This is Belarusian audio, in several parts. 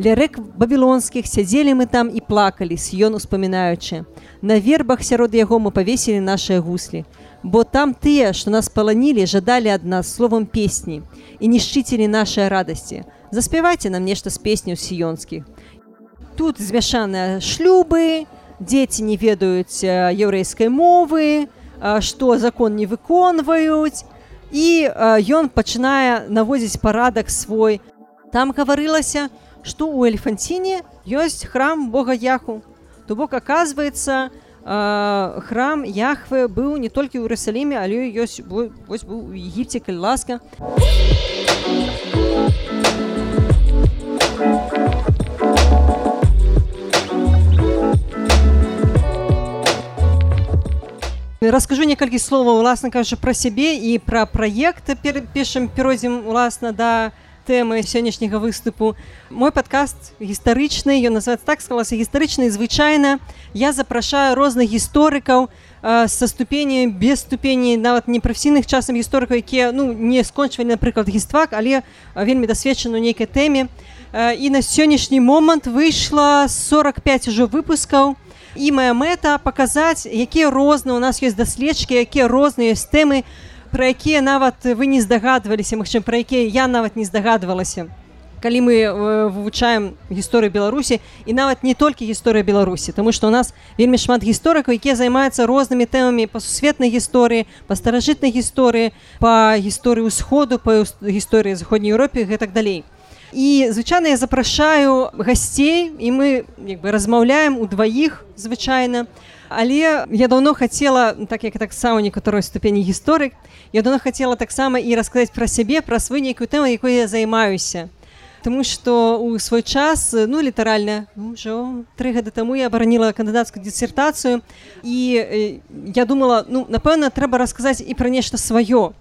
Ля рэк бабілонскіх сядзелі мы там і плакалі с'ён успамінаючы. На вербах сярод яго мы павесілі нашыя гуслі. Бо там тыя, што нас паланілі, жадалі ад нас словам песні і нішчыцелі нашай радасці. Заспявайце нам нешта з песняў сіёнскіх. Тут змяшаныя шлюбы, дзеці не ведаюць яўрэйскай мовы, што закон не выконваюць. І ён пачынае наводзіць парадак свой. Там гаварылася, што ў эльфанціне ёсць храм Бога Яху. То бок аказваецца, храм Яхвы быў не толькі ў Рысаліме, але ёсць вось быў Егіпце калі ласка. Раскажу некалькі словаў уласна кажа пра сябе і пра праект пішам перайдзем уласна да тэмы сённяшняга выступу. Мой падкаст гістарычны, ён называется так склалася гістарычна звычайна. Я запрашаю розных гісторыкаў са ступені без ступені нават непрафесійных часам гісторыкаў, якія ну, не скончвалі, напрыклад гіствак, але вельмі дасведчаны ў нейкай тэме. І на сённяшні момант выйшла 45 ужо выпускаў і моя мэта паказаць якія розныя у нас ёсць даследчыкі якія розныя ёсць тэмы пра якія нават вы не здагадваліся магчым пра якія я нават не здагадвалася калі мы вывучаем гісторыю беларусі і нават не толькі гісторыя беларусі тому что у нас вельмі шмат гісторыкаў якія займаюцца рознымі тэмамі па сусветнай гісторыі па старажытнай гісторыі па гісторыі ўсходу па гісторыі заходняй Еўропе гэтак далей. І звычайна я запрашаю гасцей і мы як бы размаўляем у дваіх звычайна але я давно хацела так як таксама некаторой ступені гісторык я давно хацела таксама і расказаць пра сябе пра сваю нейкую тэму якой я займаюся. Таму што у свой час ну літаральна ўжо тры гады таму я абараніла кандыдацкую дысертацыю. І я думала ну напэўна трэба расказаць і пра нешта сваё.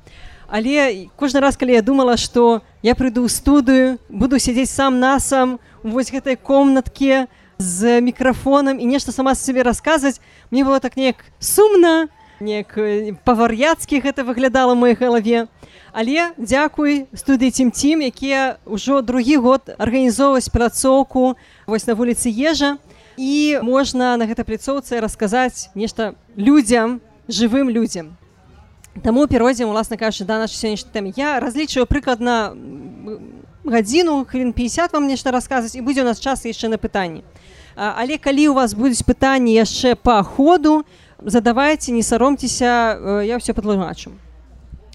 Але кожны раз калі я думала што я прыйду ў студыю буду сядзець сам насам вось гэтай комнатке з мікрафонам і нешта сама сабе расказваць мне было так неяк сумна неяк па-вар'яцкі гэта выглядала моей галаве але дзякуй студыі цім-цім якія ўжо другі год арганізоўваць пляцоўку вось на вуліцы ежа. І можна на гэтай пляцоўцы расказаць нешта людзям жывым людзям. Таму перайдзем уласна кажучы да наш сённяшні тэм я разлічваю прыкладна гадзіну хвілін 50 вам нешта расказваць і будзе у нас час яшчэ на пытанні але калі у вас будуць пытанні яшчэ па ходу. Задавайце не саромцеся я все падлумачу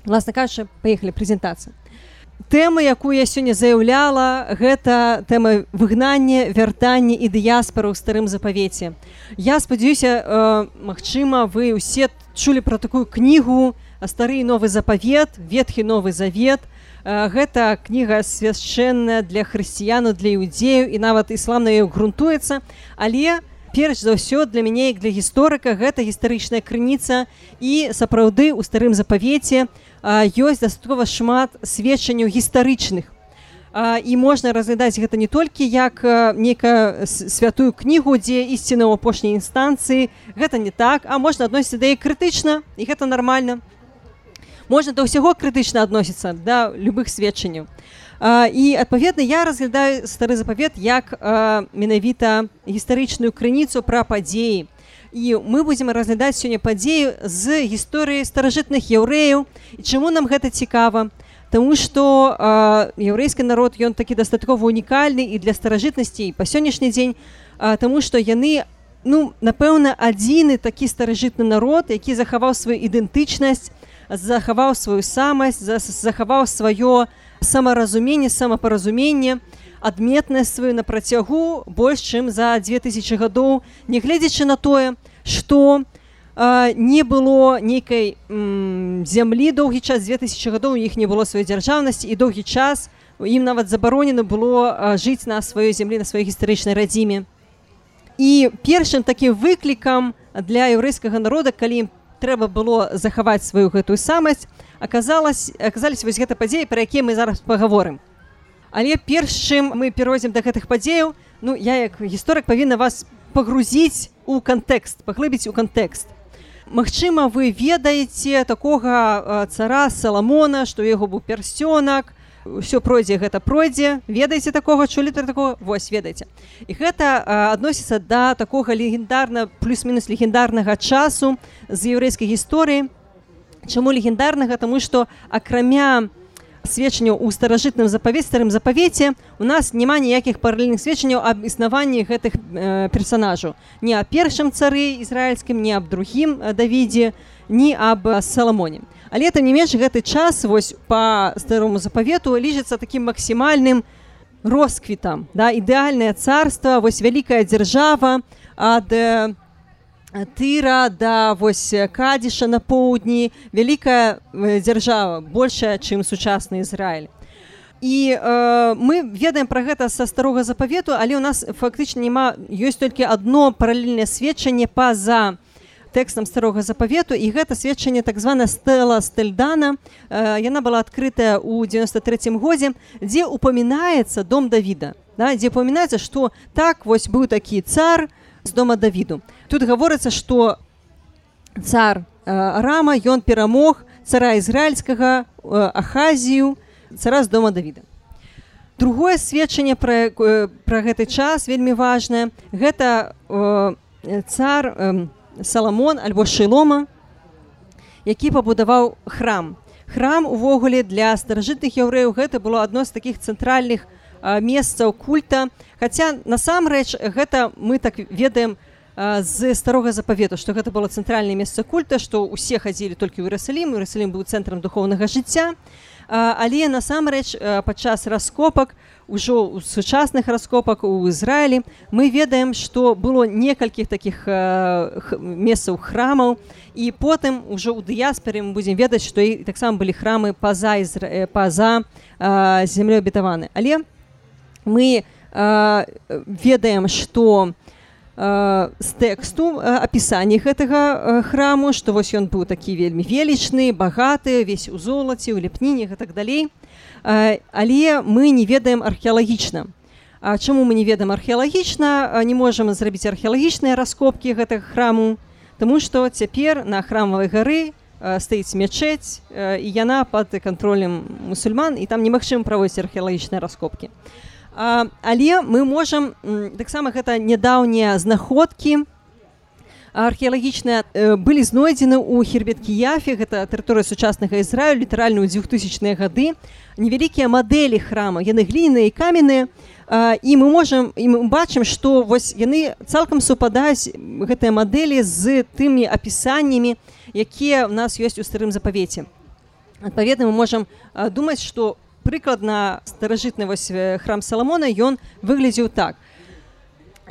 власна кажучы паехалі прэзентацыя Тэма, якую я сёння заяўляла, гэта тэма выгнання, вяртання і дыяспары ў старым запавеце. Я спадзяюся, э, магчыма, вы ўсе чулі пра такую кнігу стары новы запавет ветхі новы завет гэта кніга свяшчэнная для хрысціяну для іудзею і нават іслам на ёй грунтуецца. Але перш за ўсё для мяне як для гісторыка гэта гістарычная крыніца і сапраўды у старым запавеце ёсць дастаткова шмат сведчанняў гістарычных. І можна разглядаць гэта не толькі як нейкая святую кнігу дзе ісціна ў апошняй інстанцыі. Гэта не так а можна адносіць да і крытычна і гэта нармальна можна да ўсяго крытычна адносіцца да любых сведчанняў. І адпаведна я разглядаю стары запавет як менавіта гістарычную крыніцу пра падзеі. І мы будзем разглядаць сёння падзею з гісторыі старажытных яўрэяў і чаму нам гэта цікава. Таму што яўрэйскі народ ён такі дастаткова унікальны і для старажытнасцей па сённяшні дзень, а, таму што яны ну, напэўна, адзіны такі старажытны народ, які захаваў сваю ідэнтычнасць, захаваў сваю самасць захаваў сваё самаразуменне самапаразуменне адметнасць сваю на працягу больш чым за 2000 гадоў нягледзячы на тое што не было нейкай зямлі доўгі час 2000 гадоў у іх не было сваёй дзяржаўнасці і доўгі час ім нават забаронена было жыць на сваёй зямлі на сваёй гістарычнай радзіме і першым такім выклікам для еўрэйскага народа калі трэба было захаваць сваю гэтую самасць аказалась аказались вось гэта падзеі пра якія мы зараз паговорым але перш чым мы перайдзем да гэтых падзеяў ну я як гісторык павінна вас пагрузіць у кантэкст паглыбіць у кантэкст. Магчыма вы ведаеце такога цара саламона што яго быў пярсёнак ўсё пройдзе гэта пройдзе ведаеце такога? Чулі такого? Вось ведаеце. І гэта адносіцца да такога легендарна плюс-мінус легендарнага часу з еўрэйскай гісторыі. Чаму легендарнага? Тому что акрамя сведчанняў у старажытным запавець старым запавеце у нас няма ніякіх паралельных сведчанняў аб існаванні гэтых э, персонажаў не о першым цары ізраильскім не аб другім давідзе ні аб саламоне але это не менш гэты час вось по старому запавету лічыцца таким максімальным росквітам да ідэальнае царство вось вялікая дзяржава ад э, тыра да вось кадзіша на поўдні вялікая дзяржава большая чым сучасны Ізраиль і э, мы ведаем пра гэта са старога запавету але у нас фактычна няма ёсць толькі одно паралельнае сведчанне па-за тэкстам старога запавету і гэта сведчанне так звана стэла стэльдана. Э, яна была адкрытая ў 93 годзе дзе упамінаецца дом давіда. Да, дзе памінаецца што так вось быў такі цар з дома давіду. Тут гаворыцца что цар э, рама ён перамог цара ізраильскага э, ахазію цара з дома давіда. Другое сведчанне пра э, пра гэты час вельмі важное гэта цар саламон альбо шылома які пабудаваў храм. Храм увогуле для старажытных яўрэяў гэта было адно з таких цэнтральных месцаў культа. Хаця насамрэч гэта мы так ведаем з старога запавету што гэта было цэнтральнае месца культа што ўсе хадзілі толькі ў Іерусалім. Іерусалім быў цэнтрам духовнага жыцця але насамрэч падчас раскопак ужо ў сучасных раскопак у Ізраілі мы ведаем што было некалькіх такіх месцаў храмаў і потым ужо ў дыясперы мы будзем ведаць што і таксама былі храмы па-за Ізра... па-за землёй абітаваны але мы ведаем што у з тэксту апісанні гэтага храму што вось ён быў такі вельмі велічны багаты весь у золаце у ляпніне так далей. Але мы не ведаем археалагічна. Чаму мы не ведаем археалагічна? Не можам зрабіць археалагічныя раскопкі гэтага храму Таму што цяпер на храмавай гары стаіць мячэць і яна пад кантролем мусульман і там немагчым праводзіць археалагічныя раскопкі. а А, але мы можам таксама гэта нядаўнія знаходкі археалагічныя э, былі знойдзены ў хербеткі яфе гэта тэрыторыя сучаснага ізраю літаральна ў 2000 гады. Невялікія мадэлі храма яны гліныя і каменныя. І мы можам і мы бачым што вось яны цалкам супадаюць гэтыя мадэлі з тымі апісаннямі якія ў нас ёсць у старым запавеце. Адпаведна мы можам думаць што прыкладна старажытны вось храм саламона ён выглядзеў так.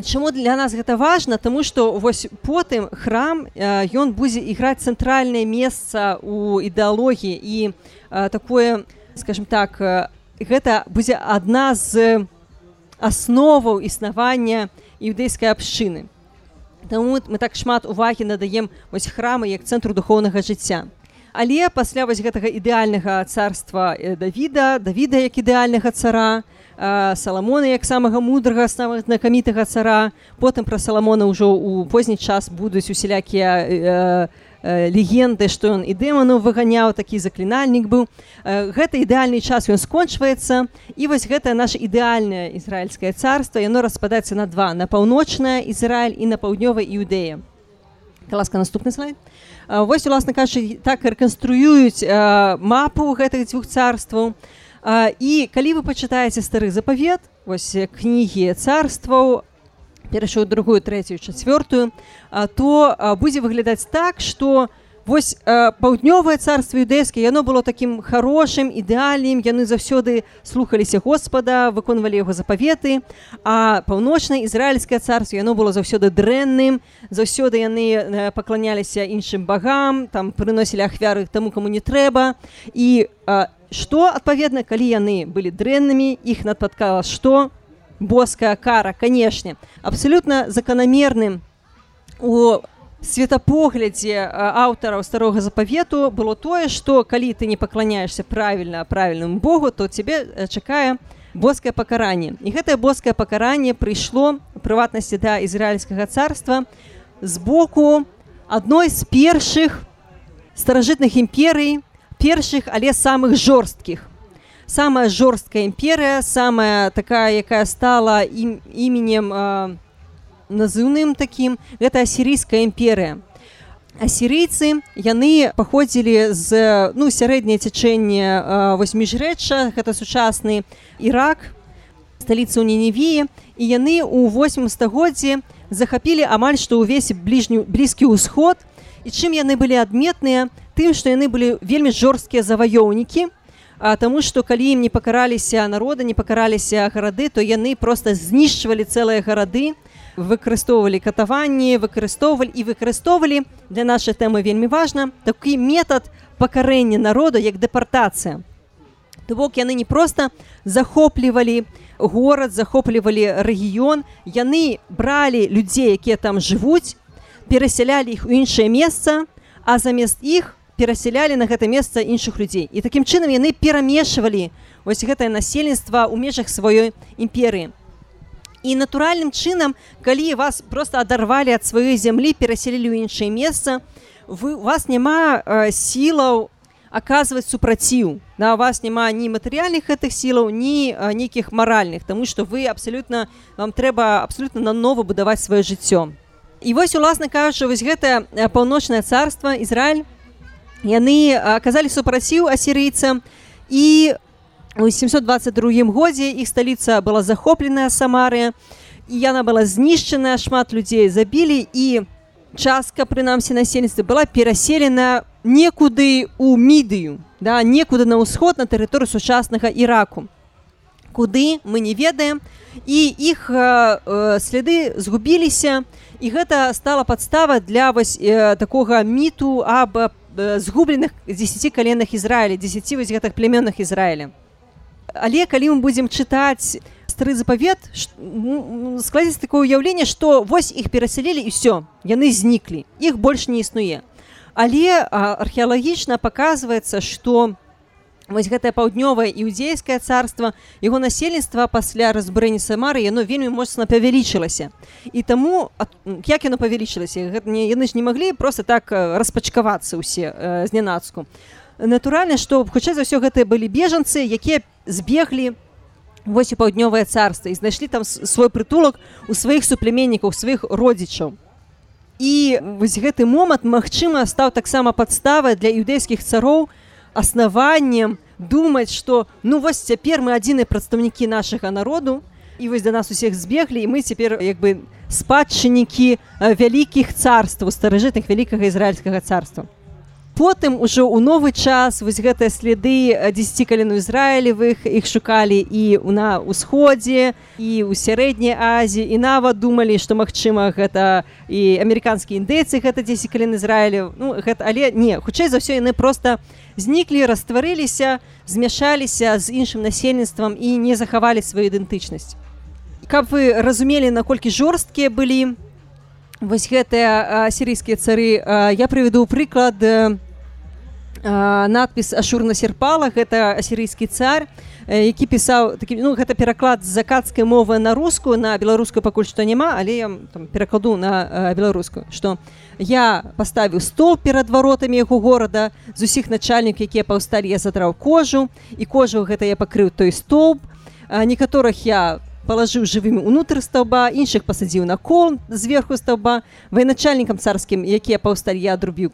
Чаму для нас гэта важна тому что вось потым храм ён будзе іграць цэнтральнае месца у ідэалогіі і такое скажем так гэта будзе адна з асноваў існавання іўдейскай абшчыны Таму мы так шмат увагі надаем вось храмы як цэнтру духовнага жыцця але пасля вось гэтага ідэальнага царства давіда давіда як ідэальнага цара саламона як самага мудрага самага знакамітага цара потым пра саламона ўжо ў позні час будуць усялякія легенды што ён і дэману выганяў такі заклінальнік быў. Гэта ідэальны час ён скончваецца і вось гэта наше ідэальнае ізраильскае царство яно распадаецца на два на паўночная Ізраиль і на паўднёвай іудея ласка наступны слайд. Вось уласна кажучы так рэканструююць мапу гэтых дзвюх царстваў і калі вы пачытаеце стары запавет вось кнігі царстваў першую другую трэцюю чацвёртую то будзе выглядаць так што у Вось э, паўднёвае царство юдэйскае яно было такім хорошым ідэальным яны заўсёды слухаліся Господа выконвалі яго запаветы а паўночнае ізраильскае царство яно было заўсёды дрэнным заўсёды яны э, пакланяліся іншым багам там прыносілі ахвяры таму каму не трэба. І э, што адпаведна калі яны былі дрэннымі іх надпадкала што? Боская кара канешне. Абсалютна заканамерным у светапоглядзе аўтараў старога запавету было тое што калі ты не пакланяешься правільна правільным Богу то цябе чакае боскае пакаранне і гэтае боскае пакаранне прыйшло прыватнасці да ізраильскага царства з боку адной з першых старажытных імперый першых але самых жорсткіх самая жорсткая імперыя самая такая якая стала ім іменем назыўным такім гэта асірійская імперыя асірыйцы яны паходзілі з ну сярэдняе цячэнне вось міжрэчча гэта сучасны ірак сталіцу неневіі і яны ў восьмым стагоддзі захапілі амаль што ўвесь бліжню блізкі ўсход. І чым яны былі адметныя? Тым што яны былі вельмі жорсткія заваёўнікі а таму што калі ім не пакараліся народа не пакараліся гарады то яны просто знішчвалі цэлыя гарады выкарыстоўвалі катаванні выкарыстоўвалі і выкарыстоўвалі для нашай тэмы вельмі важна такі метад пакарэння народу як дэпартацыя то бок яны не проста захоплівалі горад захоплівалі рэгіён яны бралі людзей якія там жывуць перасялялі іх у іншае месца а замест іх перасялялі на гэта месца іншых людзей. І такім чынам яны перамешвалі вось гэтае насельніцтва ў межах сваёй імперыі і натуральным чынам калі вас просто адарвалі ад сваёй зямлі перасялілі ў іншае месца вы у вас няма э, сілаў аказваць супраціў на вас няма ні матэрыяльных гэтых сілаў ні э, нейкіх маральных тому что вы абсалютна вам трэба абсолютно нанова будаваць сваё жыццё і вось уласна кажучы вось гэта паўночнае царство Ізраиль яны аказалі супраціў асірыйцам і у у 722 годзе іх сталіца была захопленая самарыя і яна была знішчаная шмат людзей забілі і частка прынамсі насельніцтва была пераселена некуды у мідыю да некуды на ўсход на тэрыторыю сучаснага іраку куды мы не ведаем і іх э, следы згубіліся і гэта стала падстава для вось э, такога міту аб э, згубленых 10 каленах Ізраіля 10 вось гэтых племённых Ізраіля але калі мы будзем чытаць стары запавет складзець такое ўяўленне што вось іх перасялілі і все яны зніклі іх больш не існуе але археалагічна паказваецца што вось гэтае паўднёвае іудзейскае царства яго насельніцтва пасля разбурэння самары яно вельмі моцна павялічылася. І таму як яно павялічылася? Не яны ж не маглі просто так распачкавацца ўсе знянацку натуральна што хутчэй за ўсё гэтыя былі бежанцы якія збеглі вось у паўднёвае царства і знайшлі там свой прытулак у сваіх суплеменнікаў сваіх родзічаў. І вось гэты момант магчыма стаў таксама падставай для іўдэйскіх цароў аснаваннем думаць што ну вось цяпер мы адзіныя прадстаўнікі нашага народу і вось да нас усіх збеглі і мы цяпер як бы спадчыннікі вялікіх царстваў старажытных вялікага ізраільскага царства потым ужо ў новы час вось гэтыя следы 10 калену ізраілевых іх шукалі і на ўсходзе і ў сярэдняй азіі. І нават думалі што магчыма гэта і амерыканскія індейцы гэта 10 кален ізраілю ну гэта але не хутчэй за ўсё яны просто зніклі растварыліся змяшаліся з іншым насельніцтвам і не захавалі сваю ідэнтычнасць. Каб вы разумелі наколькі жорсткія былі вось гэтыя сірыйскія цары я прывяду прыклад надпіс ашурна серпала гэта асірыйскі цар які пісаў такі ну гэта пераклад з закацкай мовы на рускую на беларускую пакуль што няма але я там, перакладу на беларускую што я паставіў стол перад варотамі яго горада з усіх начальнік якія паўсталі я задраў кожу і кожу гэта я пакрыў той столб некаторых я палажыў жывымі унутр стаўба іншых пасадзіў на кол зверху стаўба военачальнікам царскім якія паўсталі я адрубіў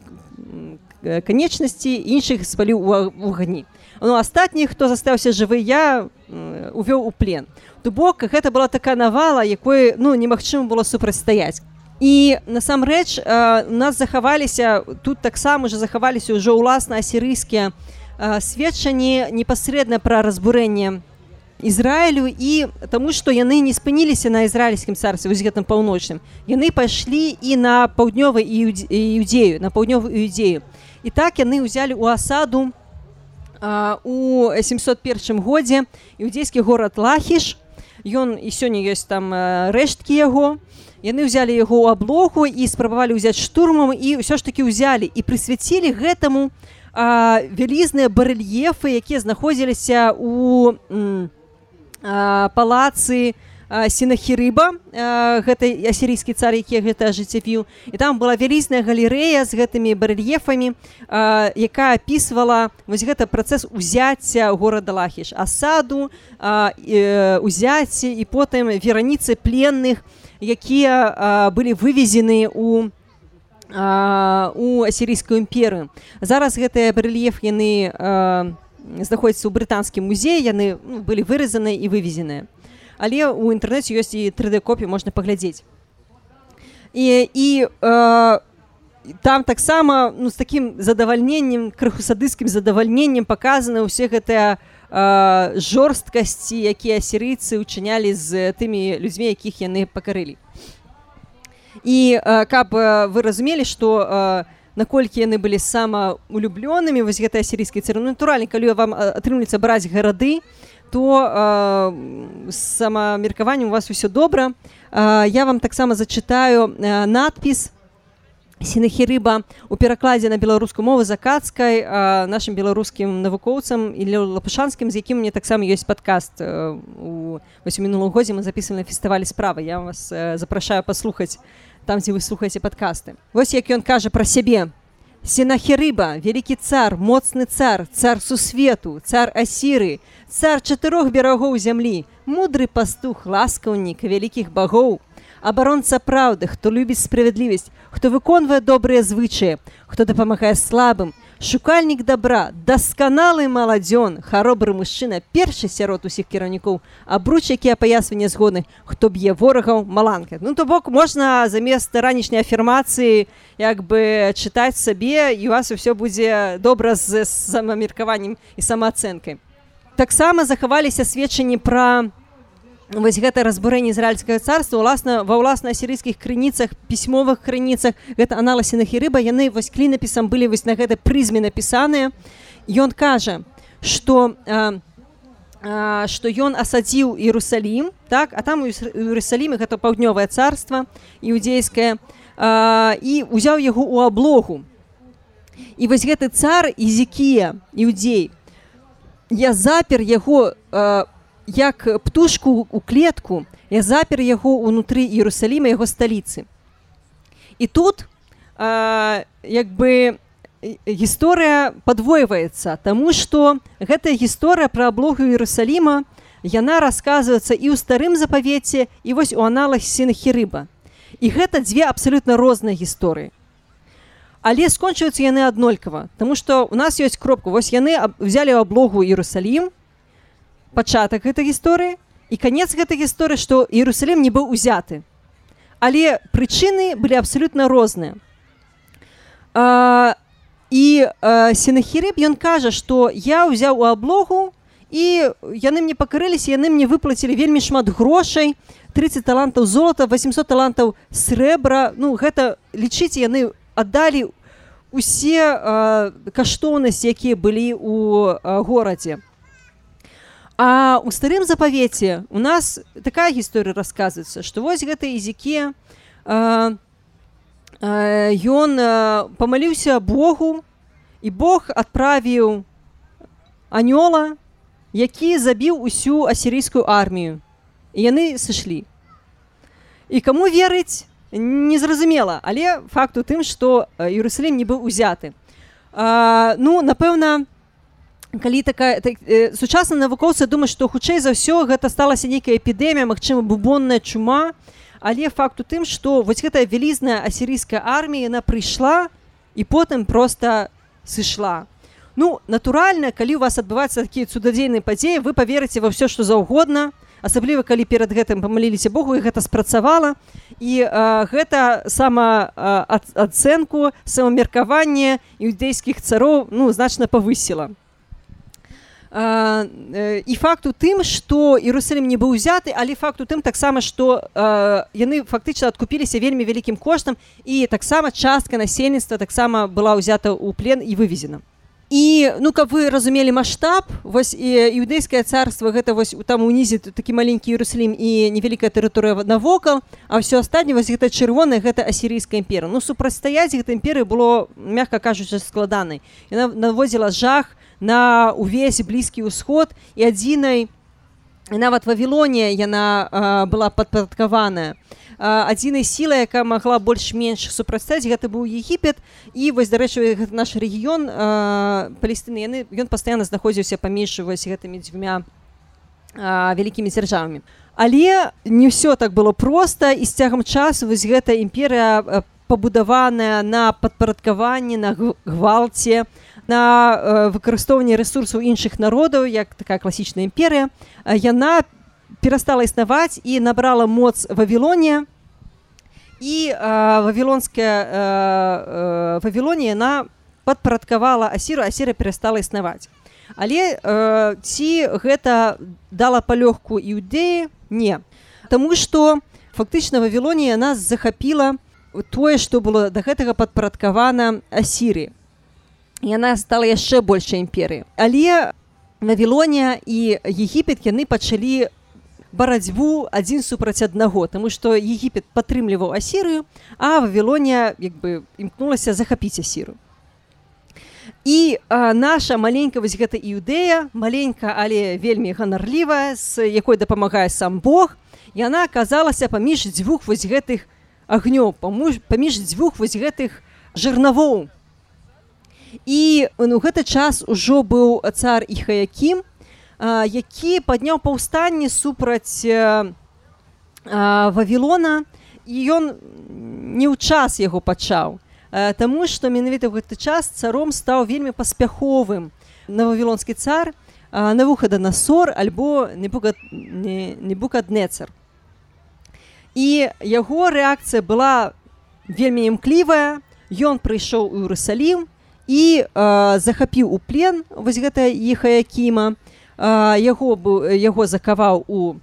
канечнасці іншых спаліў у агні ну астатніх хто застаўся жывы я увёў у плен. То бок гэта была такая навала якой ну немагчыма было супрацьстаяць і насамрэч у нас захаваліся тут таксама уже захаваліся ўжо ўласна асірыйскія сведчанні непасрэдна пра разбурэнне Ізраілю і таму што яны не спыніліся на ізраільскім царцы вось гэтым паўночным яны пайшлі і на паўднёвы іудзею на паўднёвую іудзею і так яны ўзялі ў асаду у 701 годзе іудзейскі горад лахіш ён і сёння ёсць там рэшткі яго яны ўзялі яго ў аблогу і спрабавалі ўзяць штурмам і ўсё ж таки ўзялі і прысвяцілі гэтаму вялізныя барэльефы якія знаходзіліся у палацы сінахірыба гэтай асірійскі цар які гэта ажыццявіў. І там была вялізная галерэя з гэтымі барэльефамі якая опісвала вось гэта працэс узяцця горада лахіш. Асаду узяцці і потым вераніцы пленных якія былі вывезены у у асірійскую імперыю. Зараз гэтыя барэльеф яны знаходзяцца ў брытанскім музеі яны ну, былі выразаны і вывезеныя але у інтэрнэце ёсць і 3d копі можна паглядзець і і э, там таксама ну з таким задавальненнем крыху садыскім задавальненнем показаны ўсе гэтыя э, жорсткасці якія асірыйцы учынялі з тымі людзьмі якіх яны пакарылі і э, каб вы разумелі что у э, наколькі яны былі самаулюблёнымі вось гэтай асірійскай цары натуральна калі вам атрымліваецца браць гарады то э, самамеркаваннем у вас усё добра. Э, я вам таксама зачытаю э, надпіс сінахірыба у перакладзе на беларускую мову закацкай э, нашим беларускім навукоўцам і лапушанскім з якім мне таксама ёсць падкаст э, у вось у мінулым годзе мы записаны фестывалі справы. Я вас э, запрашаю паслухаць там дзе вы слухаеце падкасты вось як ён кажа пра сябе сенахерыба вялікі цар моцны цар цар сусвету цар асіры цар чатырох берагоў зямлі мудры пастух ласкаўнік вялікіх багоў абаронца праўды хто любіць справядлівасць хто выконвае добрыя звычаі хто дапамагае слабым. Шукальнік добра дасканалы маладзён харобры мужчына першы сярод усіх кіраўнікоў абруч які апаясванне згодны хто б'е ворагаў маланка ну то бок можна замест ранішняй афірмацыі як бы чытаць сабе і у вас усё будзе добра з самамеркаваннем і самаацэнкай таксама захаваліся сведчанні пра вось гэта разбурэнне ізраильскага царства уласна ва ўласна асірыйскіх крыніцах пісьмовых крыніцах гэта аналасе на хірыба яны вось клінапісам былі вось на гэтай прызме напісаныя. Ён кажа что что ён асадзіў Іерусалім так а там у Іерусаліме гэта паўднёвае царства іудзейскае і узяў яго ў аблогу. І вось гэты цар ізікія іудзей я запер яго у як птушку у клетку я запер яго унутры Іерусаліма яго сталіцы. І тут а, як бы гісторыя падвойваецца тому что гэтая гісторыя пра аблогу Іерусаліма яна расказваецца і ў старым запавеце і вось у аналах сінахірыба і гэта дзве абсалютна розныя гісторыі. Але скончваюцца яны аднолькава Таму што у нас ёсць кропку вось яны взялі аблогу Іерусалім пачатак гэтай гісторыі і канец гэтай гісторыі што Іерусалім не быў узяты але прычыны былі абсалютна розныя а, і сенахірыб ён кажа што я ўзяў у аблогу і яны мне пакрыліся яны мне выплацілі вельмі шмат грошай 30 талантаў золота 800 талантаў срэбра ну гэта лічыце яны аддалі усе каштоўнасці якія былі у горадзе А у старым запавеце у нас такая гісторыя расказваецца што вось гэта языкі ён памаліўся Богу і Бог адправіў анёла які забіў усю асірійскую армію. І яны сышлі. І каму верыць незразумела. Але факт у тым што Іерусалім не быў узяты. А, ну напэўна калі такая так, э, сучасна навукоўцы думаюць што хутчэй за ўсё гэта сталася нейкая эпідэмія магчыма бубонная чума. Але факт у тым што вось гэтая вялізная асірійская армія яна прыйшла і потым просто сышла. Ну натуральна калі у вас адбываюцца такія цудадзейныя падзеі вы поверыце ва ўсё што заўгодна асабліва калі перад гэтым памаліліся Богу і гэта спрацавала. І а, гэта сама ацэнку самамеркаванне іудзейскіх цароў ну значна павысіла і факт у тым што Іерусалім не быў узяты але факт у тым таксама што яны фактычна адкупіліся вельмі вялікім коштам і таксама частка насельніцтва таксама была ўзята ў плен і вывезена. І ну каб вы разумелі маштаб вось і іўдейскае царства гэта вось там унізе такі маленькі Іерусалім і невялікая тэрыторыя навокал а ўсё астатні вось гэта чырвоная гэта асірійская імпера ну супрацьстаяць гэта імперы было мягка кажучы складанай. Яна навозіла жах на увесь блізкі ўсход і адзінай нават вавілонія яна а, была падпарадкаваная. Адзінай сілай якая магла больш-менш супрацьстаць гэта быў егіпет. І вось дарэчы наш рэгіён палестыны яны ён пастаянна знаходзіўся паміж вось гэтымі дзвюмя вялікімі дзяржавамі. Але не ўсё так было проста і з цягам часу вось гэта імперыя пабудаваная на падпарадкаванні на гвалце на выкарыстоўванні рэсурсаў іншых народаў як такая класічная імперыя яна перастала існаваць і набрала моц вавілонія і вавілонская вавілонія на падпарадкавала асіру асіра перастала існаваць але э, ці гэта дала палёгку іўдэі не Таму што фактычна вавілонія нас захапіла тое што было да гэтага падпарадкавана асіры яна стала яшчэ большай імперыі але вавілонія і егіпет яны пачалі барацьбу адзін супраць аднаго Таму што егіпет падтрымліваў асірыю а вавілонія як бы імкнулася захапіць асіру і а, наша маленька вось гэта іўдэя маленька але вельмі ганарлівая з якой дапамагае сам Бог яна аказалася паміж дзвюх вось гэтых агнёў паміж дзвюх вось гэтых жырнавоў і ну гэты час ужо быў цар іхаякім які падняў паўстанне супраць вавілона і ён не ў час яго пачаў. Таму што менавіта ў гэты час царом стаў вельмі паспяховым на вавілонскі цар на выхада на сор альбо не букаднецар і яго рэакцыя была вельмі імклівая. Ён прыйшоў у Іерусалім і э, захапіў у плен вось гэта іхая кіма. Яго яго закаваў у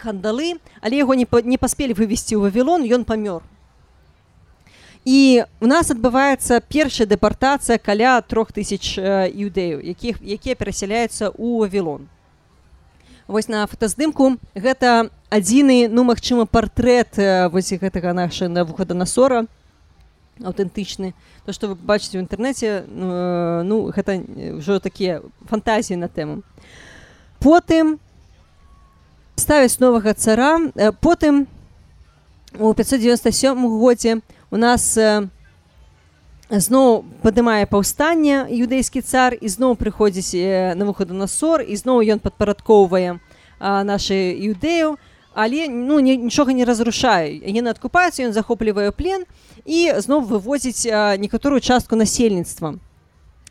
кандалы але яго не, не паспелі вывесці ў вавілон ён памёр. І у нас адбываецца першая дэпартацыя каля трох тысяч іўдэяў якіх якія перасяляюцца ў вавілон. Вось на фотаздымку гэта адзіны ну магчыма партрэт вось гэтага наша на выхада на сора аўтэнтычны то што вы бачыце ў інтэрнэце ну, ну гэта ўжо такія фантазіі на тэму потым ставяць новага цара потым у 597 годзе у нас зноў падымае паўстанне юдэйскі цар і зноў прыходзіць на выходу на сор і зноў ён падпарадкоўвае нашы іўдэю але ну нічога не разрушае. Яны адкупаюцца ён захоплівае плен і зноў вывозіць некаторую частку насельніцтва.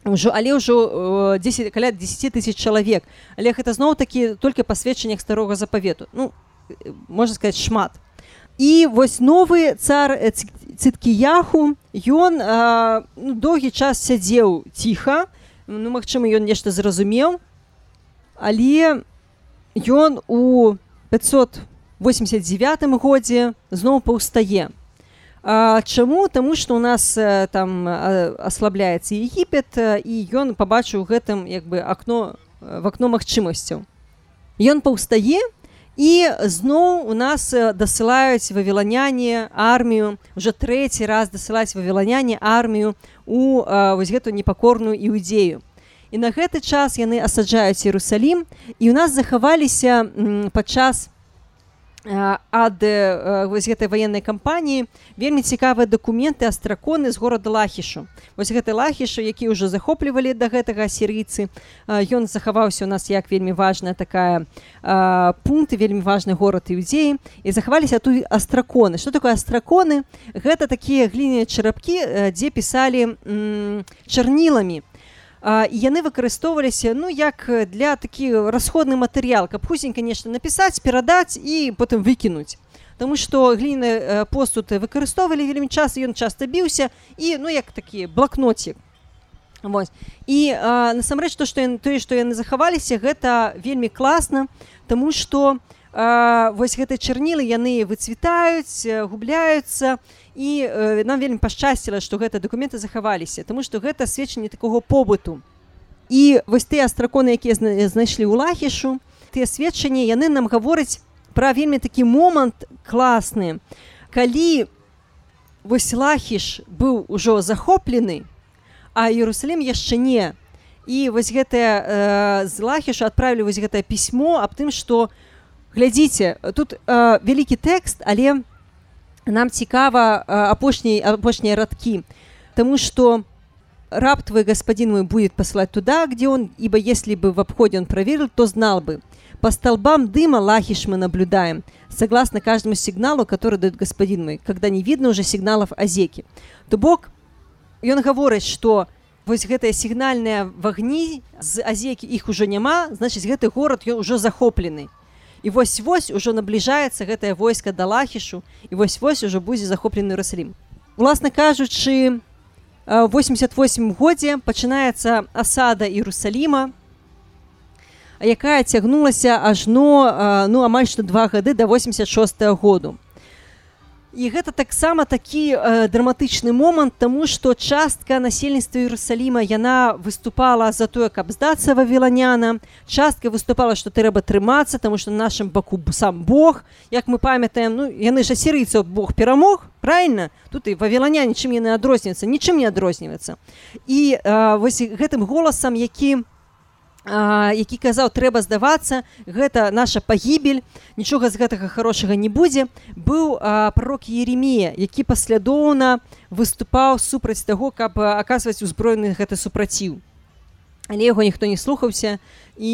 Ўжо але ўжо 10 каля 10 тысяч чалавек. Але гэта зноў такі толькі пасведчаннях старога запавету ну можна сказать шмат. І вось новы цар цыткі яху ён ну, доўгі час сядзеў ціха. Ну магчыма ён нешта зразумеў. Але ён у 500 89 годзе зноў паўстае Чаму Таму што у нас там аслабляецца егіпет і ён пабачыў гэтым як бы акно в акно магчымасцяў Ён паўстае і зноў у нас дасылаюць вавіланяне армію уже трэці раз дасылаць вавіланяне армію у вось гэту непакорную іудзею і на гэты час яны асаджаюць Ерусалім і у нас захаваліся падчас ад вось гэтай ваеннай кампаніі. Вельмі цікавыя дакументы астраконы з горада лахішу. Вось гэты лахішу які ўжо захоплівалі да гэтага сірыйцы ён захаваўся у нас як вельмі важная такая пункт вельмі важны горад іудзеі і захаваліся тут астраконы. Что такое астраконы? Гэта такія гліныя чарапкі дзе пісалі чарніламі і яны выкарыстоўваліся ну як для такі расходны матэрыял каб хусень конечно напісаць перадаць і потым выкінуць Таму што гліны постуты выкарыстоўвалі вельмі час ён часта біўся і ну як такі блокноцік Вось. і насамрэч то што тое што яны захаваліся гэта вельмі класна Таму што вось гэтай чарнілы яны выцвітаюць губляюцца і нам вельмі пашчасціла што гэта дакументы захаваліся тому што гэта сведчанне такого побыту. І вось тыя астраконы якія знайшлі ў лахішу тыя сведчанні яны нам гавораць пра вельмі такі момант класны. Калі вось лахіш быў ужо захоплены а Ерусалім яшчэ не. І вось гэтае э, з лахіша адправілі вось гэтае пісьмо аб тым што глядзіце тут э, вялікі тэкст але нам цікава апошняй апошнія радкі. Таму что раб твой господин мой будет посылать туда где он ибо если бы в обходе он проверил то знал бы. По столбам дыма лахиш мы наблюдаем согласно каждому сигналу который дает господин мой когда не видно уже сигналов озеки. То бог ён гаворыць что вось гэтыя сігнальныя вагні з азекі іх ужо няма значыць гэты горад ён ужо захоплены і вось вось ужо набліжаецца гэтае войска да лахішу і вось вось ужо будзе захоплены раслім уласна кажучы 88 годзе пачынаецца асада Іерусаліма якая цягнулася ажно ну амаль што два гады да 86 -го году і гэта таксама такі э, драматычны момант тому что частка насельніцтва Іерусаліма яна выступала за тое каб здацца вавіланяна. Частка выступала что трэба трымацца тому что нашим баку сам Бог. Як мы памятаем ну яны ж асірыйцаў Бог перамог правильно тут і вавіланяне чым яны адрозніваюцца? Нічым не адрозніваецца і э, вось гэтым голасам які у які казаў трэба здавацца гэта наша пагібель нічога з гэтага хорошага не будзе быў пророк еремія які паслядоўна выступаў супраць таго каб аказваць узброены гэты супраціў. Але яго ніхто не слухаўся і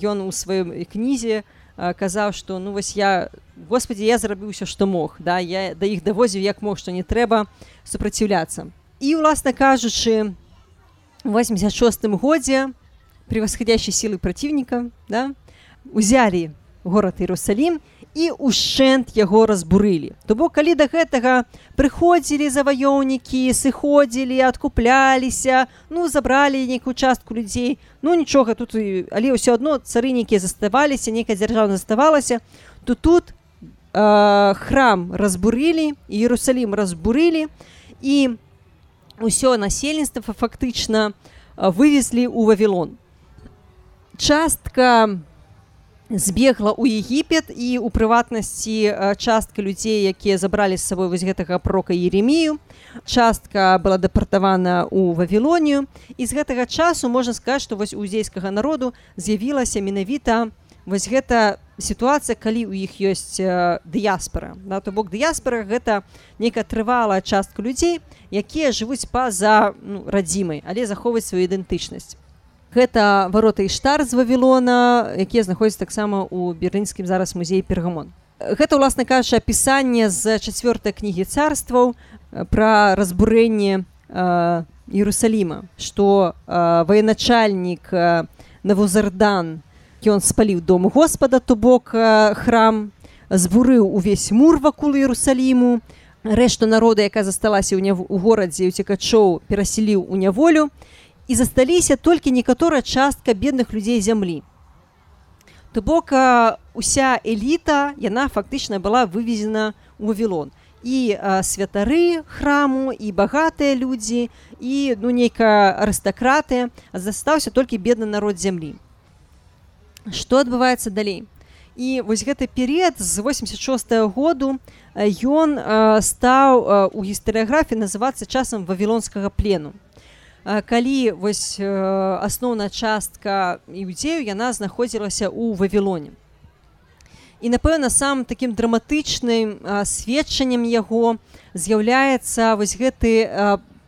ён у сваём кнізе казаў што ну вось я господі я зрабіўся што мог да я да іх давозіў як мог што не трэба супраціўляцца і уласна кажучы 86 годзе у превосходящей силы противника, да, узялі город Иерусалим і ушэнт яго разбурылі. То бок калі да гэтага прыходзілі заваёўнікі, сыходзілі, адкупляліся, ну забралі нейкую частку людзей. Ну нічога тут але ўсё адно цары нейкія заставаліся, нейкая дзяржава заставалася, то тут э, храм разбурылі, Іерусалім разбурылі і ўсё насельніцтва фактычна вывезлі ў Вавілон частка збегла ў егіпет і у прыватнасці частка людзей якія забралі з сабой вось гэтага прока еремію частка была дэпартавана ў вавілонію. І з гэтага часу можна сказаць што вось узейскага народу з'явілася менавіта вось гэта сітуацыя калі ў іх ёсць дыяспора на то бок дыяспора гэта некая трывалая частка людзей якія жывуць па-за ну, радзімай але захоўваць сваю ідэнтычнасць гэта вароты іштар з вавілона якія знаходзяць таксама у берлінскім зараз музей пергамон. Гэта уласна кажучы апісанне з чацвёртай кнігі царстваў пра разбурэнне Іерусаліма што военачальнік навузардан ён спаліў дом Господа то бок храм збурыў увесь мур вакол Іерусаліму. Рэшту народа якая засталася ў у горадзе уцекачоў перасіліў у няволю. і засталіся толькі некаторая частка бедных людзей зямлі. То бок уся эліта яна фактычна была вывезена ў вавілон і а, святары храму і багатыя людзі і ну нейкая арыстакраты застаўся толькі бедны народ зямлі. Што адбываецца далей? І вось гэты перыяд з 86 -го году ён стаў у гістарыяграфіі называцца часам вавілонскага плену калі вось асноўная частка іудзею яна знаходзілася ў вавілоне. І напэўна сам таким драматычным сведчаннем яго з'яўляецца вось гэты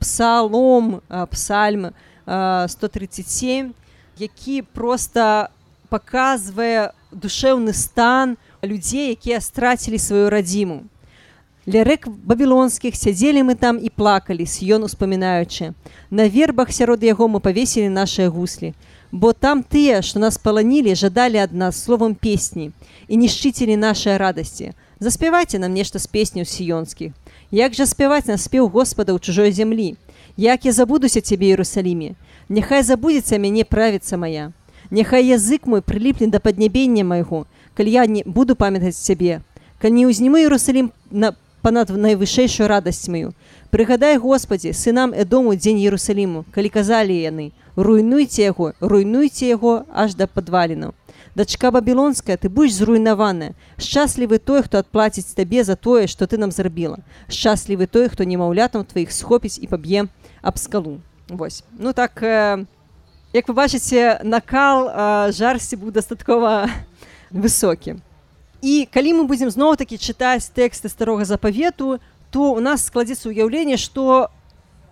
псалом псальм 137 які просто паказвае душэўны стан людзей якія страцілі сваю радзіму Ля рэк бабілонскіх сядзелі мы там і плакалі сён успамінаючы. На вербах сярод яго мы павесілі нашыя гуслі. Бо там тыя, што нас паланілі, жадалі ад нас словам песні і нішчыцелі нашай радасці. Заспявайце нам нешта з песняў сіёнскіх. Як жа спяваць на спеў Господа ў чужой зямлі? Як я забудуся цябе Іерусаліме? Няхай забудзецца мяне правіцца моя. Няхай язык мой прыліпне да паднябення майго, калі я не буду памятаць цябе. Калі не ўзніму Іерусалім на панад найвышэйшую радасць маю. Прыгадай Господі, сынам Эдому дзень Ерусаліму, калі казалі яны, руйнуйце яго, руйнуйце яго аж да падваліну. Дачка бабілонская, ты будзеш зруйнаваная. Шчаслівы той, хто адплаціць табе за тое, што ты нам зрабіла. Шчаслівы той, хто немаўлятам тваіх схопіць і паб'е аб скалу. Вось. Ну так э, як вы бачыце накал жарсці быў дастаткова высокі і калі мы будзем зноў такі чытаць тэксты старога запавету то у нас складзецца ўяўленне што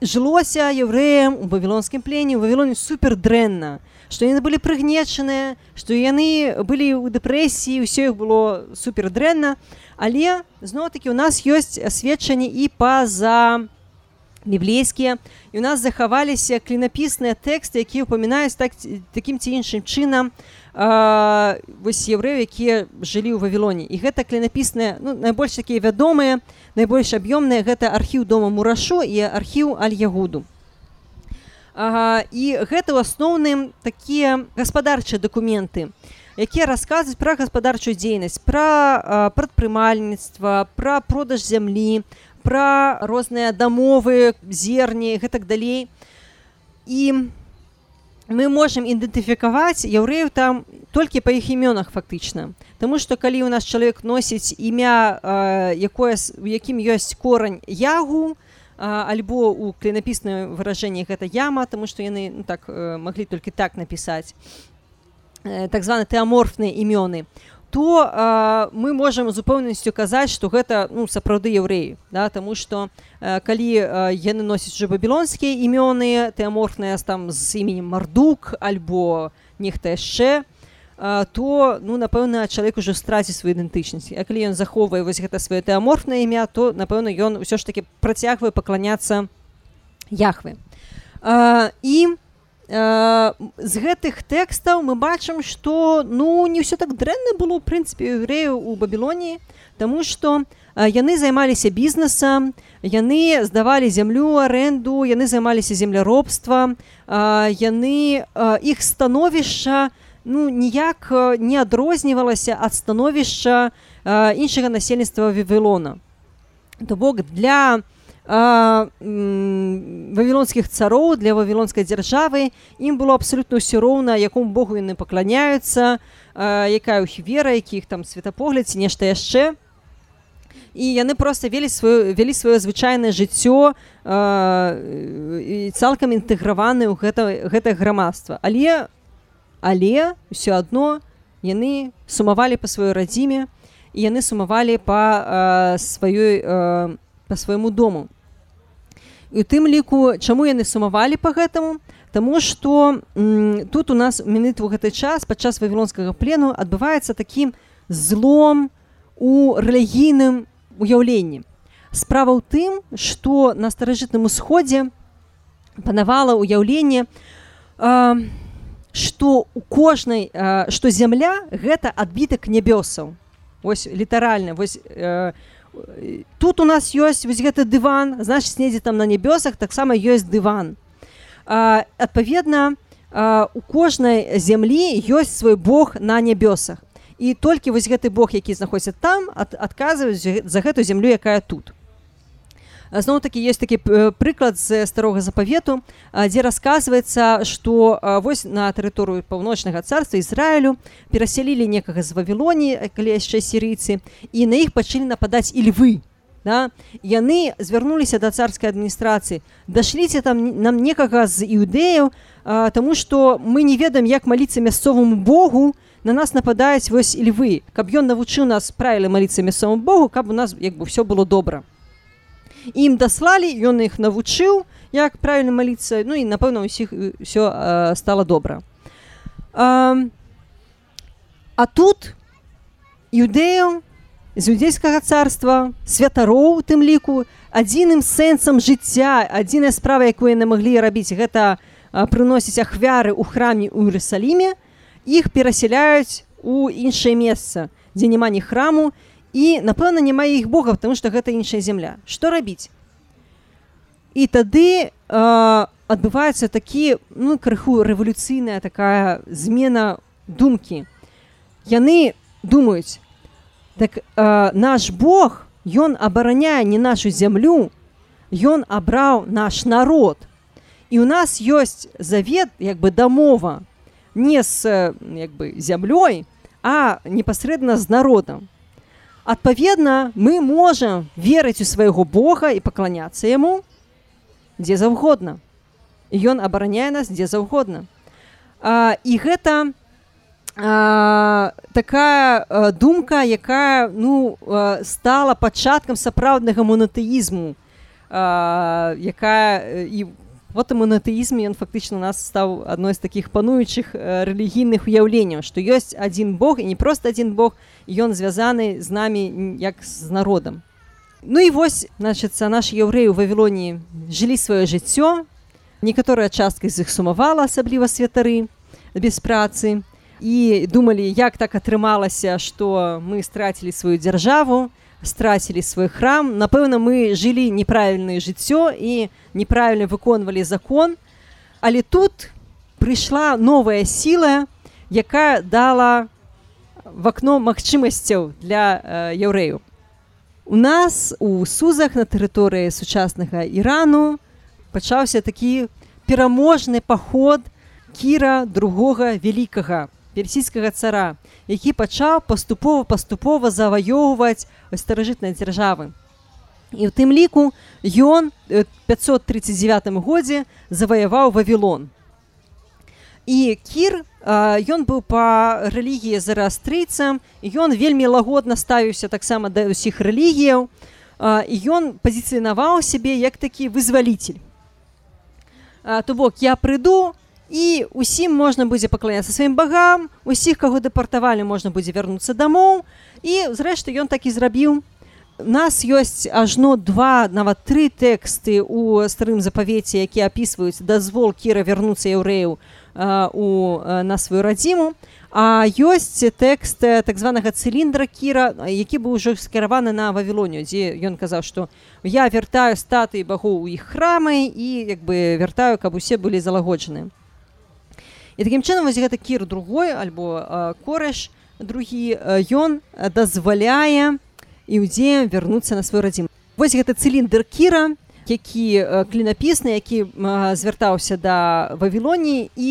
жылося яўрэям у вавілонскім плене у вавілоне супер дрэнна што яны былі прыгнечаныя што яны былі ў дэпрэсіі ўсё іх было супер дрэнна але зноў-такі у нас ёсць сведчанні і па-за біблейскія і у нас захаваліся клінапісныя тэксты якія ўпамінаюць так такім ці іншым чынам вось еўрэю якія жылі ў вавілоне. І гэта клінапісныя ну, найбольш такія вядомыя найбольш аб'ёмныя гэта архіў дома мурашу і архіў аль-ягуду. І гэта ў асноўным такія гаспадарчыя дакументы якія расказваюць пра гаспадарчую дзейнасць пра прадпрымальніцтва пра продаж зямлі пра розныя дамовы зерні гэтак далей. І мы можемм ідэнтыфікаваць яўрэю там толькі па іх імёнах фактычна Таму што калі ў нас чалавек носіць імя якое у якім ёсць корань ягу альбо у клінапіснае выражэнне гэта яма тому што яны ну, так маглі толькі так напісаць так званы тэаморфныя імёны то э, мы можемм з упэўненасцю казаць што гэта ну сапраўды яўрэі да таму што э, калі э, яны носяць жа бабілонскія імёны тэаморфныя там з іменем мардук альбо нехта яшчэ э, то ну напэўна чалавек ужо страціць сваю ідэнтычнасць А калі ён захоўвае вось гэта сваё тэаморфнае імя то напэўна ён усё ж таки працягвае пакланяцца яхвы э, і у з гэтых тэкстаў мы бачым што ну не ўсё так дрэнна было ў прынцыпе еврею у бабілоніі Таму што яны займаліся бізнесам яны здавалі зямлю аренду яны займаліся земляробства яны іх становішча ну ніяк не адрознівалася ад становішча іншага насельніцтва вавілона. То бок для для вавілонскіх цароў для вавілонскай дзяржавы ім было абсалютна ўсё роўна якому богу яны пакланяюцца якая іх вера якіх там светапогляд ці нешта яшчэ. І яны просто вялі сваю вялі сваё звычайнае жыццё цалкам інтэграваны ў гэта гэтае грамадства. Але але ўсё адно яны сумавалі па сваёй радзіме і яны сумавалі па сваёй па свайму дому. І тым ліку чаму яны сумавалі по гэтаму? Таму что тут у нас міныт у гэты час падчас вавілонскага плену адбываецца такім злом у рэлігійным уяўленні. Справа ў тым что на старажытным усходзе панавала ўяўленне что у кожнай что зямля гэта адбітак нябёсаў. Ось літаральна вось у тут у нас ёсць вось гэты дыван значит снедзе там на нябёсах таксама ёсць дыван. Адпаведна у кожнай зямлі ёсць свой бог на нябёсах і толькі вось гэты бог які знаходзіцца там ад, адказваюць за гэту зямлю якая тут зноў такі есть такі прыклад з старога запавету дзе расказваецца што вось на тэрыторыю паўночнага царства ізраілю перасялілі некага з вавілоні калі яшчэ сірыйцы і на іх пачалі нападаць і львы да? яны звярнуліся да царскай адміністрацыі дашліце там нам некага з іўдэяў Таму што мы не ведаем як маліцца мясцоваму Богу на нас нападаюць вось львы. Каб ён навучыў нас правілы маліцца мясцоваму Богу каб у нас як бы все было добра ім даслалі ён іх навучыў як правильно маліцца ну і напэўна усіх все стало добра. А, а тут юдэю з юдзейскага царства святароў тым ліку адзіным сэнсам жыцця адзіная справа якую яны маглі рабіць гэта прыносіць ахвяры ў храме ў Іерусаліме іх перасяляюць у іншае месца дзе няма ні храму і напэўна няма іх бога потому что гэта іншая земля что рабіць? І тады э, адбываецца такі ну крыху рэвалюцыйная такая змена думкі. Яны думаюць так э, наш бог ён абараняе не нашу зямлю ён абраў наш народ. І у нас ёсць завет як бы дамова. Не з як бы зямлёй а непасрэдна з народам адпаведна мы можам верыць у свайго бога і пакланяцца яму дзе заўгодна ён абараняе нас дзе заўгодна і гэта такая думка якая ну стала пачаткам сапраўднага монотэізму якая і вот монотэізм ён фактычна нас стаў адной з такіх пануючых рэлігійных уяўленняў што ёсць адзін Бог і не просто адзін Бог ён звязаны з намі як з народам Ну і вось значыцца наш яўрэі ў вавілоні жылі сваё жыццё некаторая частка з іх сумавала асабліва святары без працы і думалі як так атрымалася што мы страцілі сваю дзяржаву страцілі свой храм. Напэўна мы жылі неправільнае жыццё і неправільна выконвалі закон. Але тут прыйшла новая сіла якая дала в акно магчымасцяў для э, яўрэю у нас у сузах на тэрыторыі сучаснага ірану пачаўся такі пераможны паход кіра другога вялікага персійскага цара, які пачаў паступова паступова заваёўваць старажытнай дзяржавы. І ў тым ліку ён 539 годзе заваяваў вавілон. І кір ён быў па рэлігіі зарастрыйцам, ён вельмі лагодна ставіўся таксама да ўсіх рэлігіяў. Ён пазіцыянаваў сябе як такі вызваліцель. То бок я прыйду, і усім можна будзе пакланяцца сваім багам усіх каго дэпартавалі можна будзе вярнуцца дамоў і зрэшты ён так і зрабіў нас ёсць ажно два нават тры тэксты у старым запавеце які апісваюць дазвол кіра вярнуцца яўрэяў у на сваю радзіму а ёсць тэкст так званага цыліндра кіра які быў ужо скіраваны на вавілоню дзе ён казаў што я вяртаю статы багоў у іх храмы і як бы вяртаю каб усе былі залагоджаны і такім чынам вось гэта кір другой альбо корэш другі ён дазваляе іудзеям вярнуцца на свой радзім вось гэта цыліндр кіра які клінапісны які звяртаўся да вавілоніі і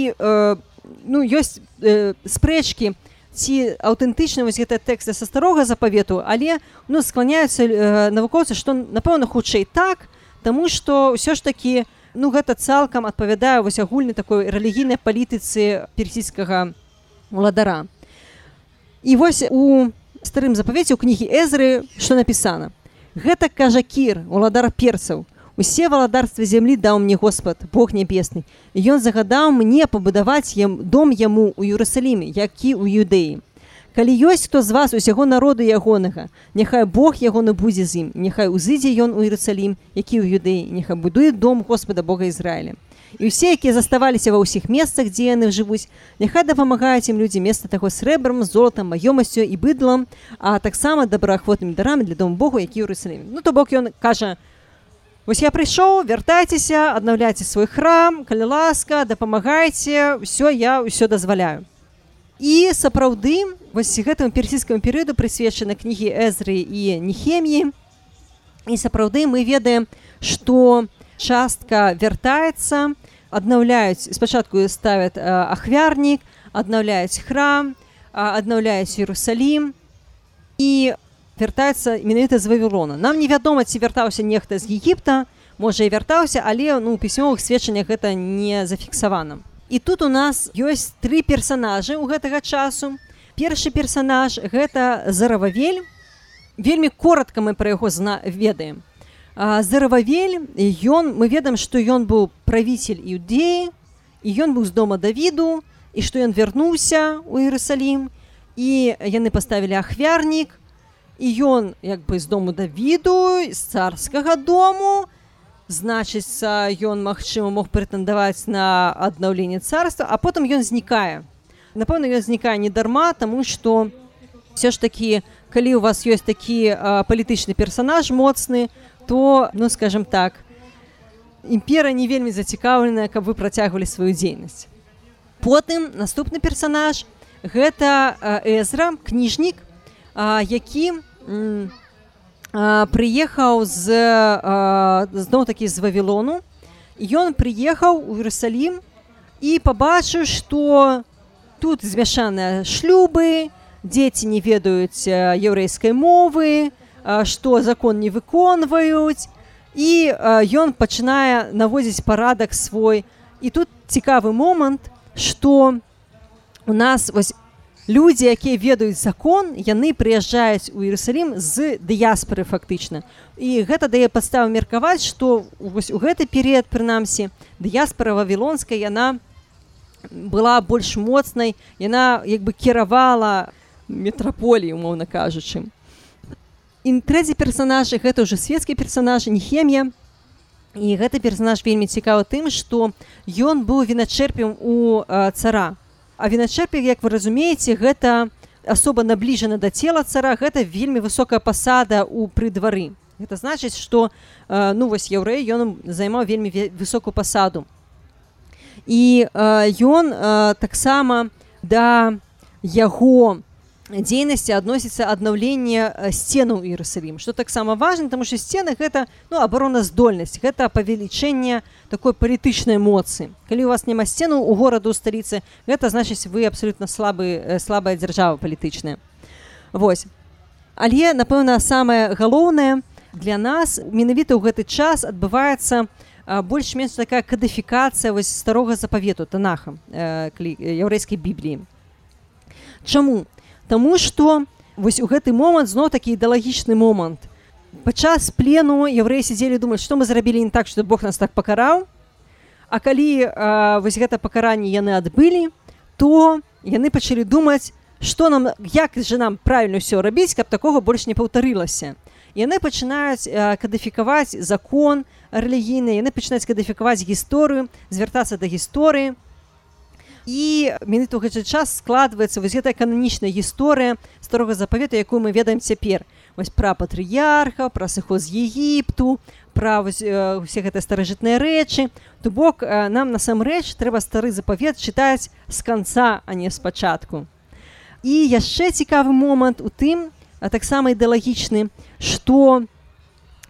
ну ёсць спрэчкі ці аўтэнтычна вось гэта тэксты са старога запавету але ну скланяюцца навукоўцы што напэўна хутчэй так Таму што ўсё ж такі у ну гэта цалкам адпавядае вось агульнай такой рэлігійнай палітыцы персійскага уладара і вось у старым запавеце ў кнігі эзры што напісана. Гэта кажа кір уладар перцаў усе валадарствы зямлі даў мне Господ Бог нябесны ён загадаў мне пабудаваць ем дом яму ў Юрусаліме які ў юдэі калі ёсць хто з вас усяго народу ягонага няхай Бог ягоны будзе з ім няхай узыдзе ён у Іерусалім які ў юдэі няхай будуе дом Господа Бога Ізраіля і ўсе якія заставаліся ва ўсіх месцах дзе яны жывуць няхай дапамагаюць ім людзі места таго срэбрам золотам маёмасцю і быдлам а таксама добраахвотнымі дарамі для дом Богу які Іерусалім Ну то бок ён кажа Вось я прыйшоў вяртайцеся аднаўляйце свой храм калі ласка дапамагайце ўсё я ўсё дазваляю. І сапраўды вось гэтаму персійскаму перыяду прысвечаны кнігі эзры і нехеміі. І сапраўды мы ведаем што частка вяртаецца аднаўляюць спачатку ставят ахвярнік аднаўляюць храм аднаўляюць Ерусалім і вяртаецца менавіта з вавілона нам невядома ці вяртаўся нехта з егіпта можа і вяртаўся але ну пісьмовых сведчаннях гэта не зафіксавана і тут у нас ёсць тры персонажы ў гэтага часу. Першы персонаж гэта зарававель. Вельмі коротко мы пра яго зна ведаем. Зарававель ён мы ведаем што ён быў правіцель іудеі і ён быў з дома давіду і што ён вярнуўся у Іерусалім і яны паставілі ахвярнік і ён як бы з дому давіду з царскага дому. Значыцца ён магчыма мог прэтэндаваць на аднаўленне царства а потым ён знікае. Напэўна ён знікае не дарма тому что все ж такі калі у вас ёсць такі палітычны персонаж моцны то ну скажем так імпера не вельмі зацікаўленая каб вы працягвалі сваю дзейнасць. Потым наступны персонаж гэта эзра кніжнік які прыехаў з зноў такі з вавілону ён прыехаў у Іерусалім і пабачыў што тут змяшаныя шлюбы дзеці не ведаюць яўрэйскай мовы што закон не выконваюць і ён пачынае наводзіць парадак свой. І тут цікавы момант что у нас вось людзі якія ведаюць закон яны прыязджаюць у Іерусалім з дыяспоры фактычна. І гэта дае падставу меркаваць што вось у гэты перыяд прынамсі дыяспора вавілонская яна была больш моцнай яна як бы кіравала метраполі умоўна кажучы. І трэці персонажы гэта ўжо светскі персонаж нехемія і гэты персонаж вельмі цікавы тым што ён быў віначэрпем у цара А віначэрпік, як вы разумееце, гэта асоба набліжана да цела цара, гэта вельмі высокая пасада ў пры двары. Гэта значыць, што э, ну вось яўрэй ён займаў вельмі высокую пасаду. І э, ён э, таксама да яго дзейнасці адносіцца аднаўленне сценаў Іерусалім што таксама важна тому что сцены гэта ну абароназдольнасць гэта павелічэнне такой палітычнай моцы калі у вас няма сцену у гораду сталіцы гэта значыць вы абсолютно слабы слабая дзяржава палітычная Вось але напэўна самае галоўнае для нас менавіта ў гэты час адбываецца больш-менш такая кадыфікацыя вось старога запавету танахам э, яўрэйскай бібліі Чаму Таму што вось у гэты момант зноў такі ідэалагічны момант. Падчас плену яўрэі сядзелі думаць, што мы зрабілі не так, што Бог нас так пакараў. А калі а, вось гэта пакаранне яны адбылі, то яны пачалі думаць, што нам як жа нам правільна ўсё рабіць, каб такога больш не паўтарылася. Яны пачынаюць кадыфікаваць закон рэлігійны, яны пачынаюць кадыфікаваць гісторыю, звяртацца да гісторыі, і менавіта ў гэты час складваецца вось гэтая кананічная гісторыя старога запавета якую мы ведаем цяпер. Вось пра патрыярха пра сыход з егіпту пра усе гэтыя старажытныя рэчы. То бок нам насамрэч трэба стары запавет чытаць з канца а не спачатку. І яшчэ цікавы момант у тым а таксама ідэалагічны што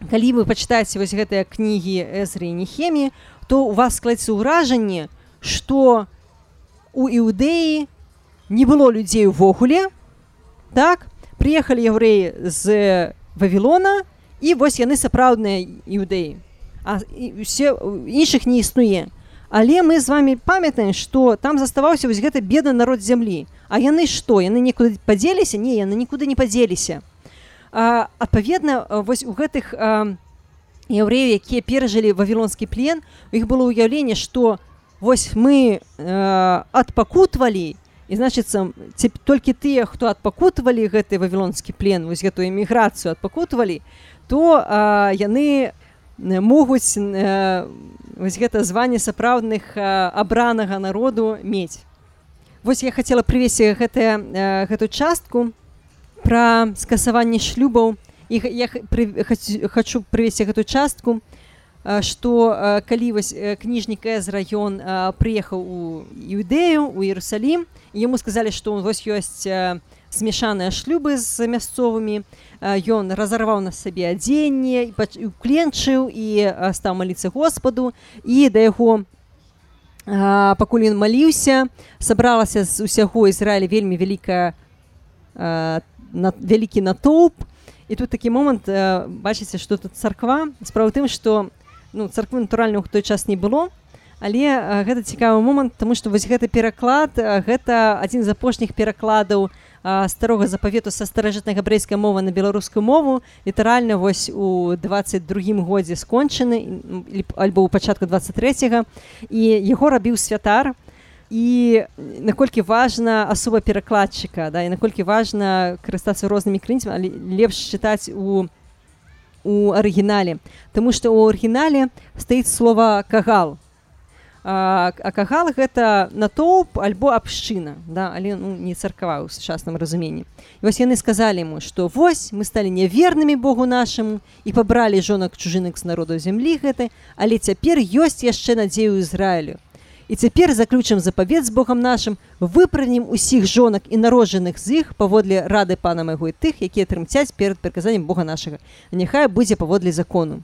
калі вы пачытаеце вось гэтыя кнігі эзры нехемі то у вас складецца ўражанне што у у іўдэі не было людзей увогуле так? Приехали яўрэі з вавілона і вось яны сапраўдныя іўдэі а все іншых не існуе але мы з вами памятаем что там заставаўся вось гэта бедны народ зямлі а яны што яны нікуды падзеліся? Не яны нікуды не падзеліся. Адпаведна вось у гэтых яўрэяў якія перажылі вавілонскі плен у іх было ўяўленне что у вось мы э, адпакутвалі і значыцца толькі тыя хто адпакутвалі гэты вавілонскі плен вось гэтую эміграцыю адпакутвалі то э, яны могуць э, вось гэта званне сапраўдных э, абранага народу мець. Вось я хацела прывесці гэтая э, гэтую частку пра скасаванне шлюбаў. І я пры, хочу прывесці гэтую частку што калі вось кніжнік з раён прыехаў у іўдэю у Іерусалім яму сказалі што вось ёсць змяшаныя шлюбы з мясцовымі ён разарваў на сабе адзенне кленчыў і стаў маліцца господу і да яго пакуль ён маліўся сабралася з усяго Ізраіля вельмі вялікая вялікі натоўп і тут такі момант бачыце што тут царква справа тым што ну царквы натуральна ў той час не было. Але а, гэта цікавы момант тому что вось гэты пераклад а, гэта адзін з апошніх перакладаў старога запавету са старажытнай габрэйскай мовы на беларускую мову. Літаральна вось у 22 годзе скончаны альбо ў пачатку 23 і яго рабіў святар. І наколькі важна асоба перакладчыка да і наколькі важна карыстацца рознымі крынцамі але лепш чытаць у у арыгінале. Таму што ў арыгінале стаіць слова кагал а, а кагал гэта натоўп альбо абшчына да але ну, не царкава ў сучасным разуменні. Вось яны сказалі ему што вось мы сталі нявернымі Богу нашаму і пабралі жонак чужынак з народу зямлі гэтай але цяпер ёсць яшчэ надзею Ізраілю І цяпер заключым запавет з Богом нашым, выпранем усіх жонак і народжаных з іх паводле рады пана майго і тых, якія трымцяць перад прыказаннем Бога нашага. Няхай будзе паводле закону.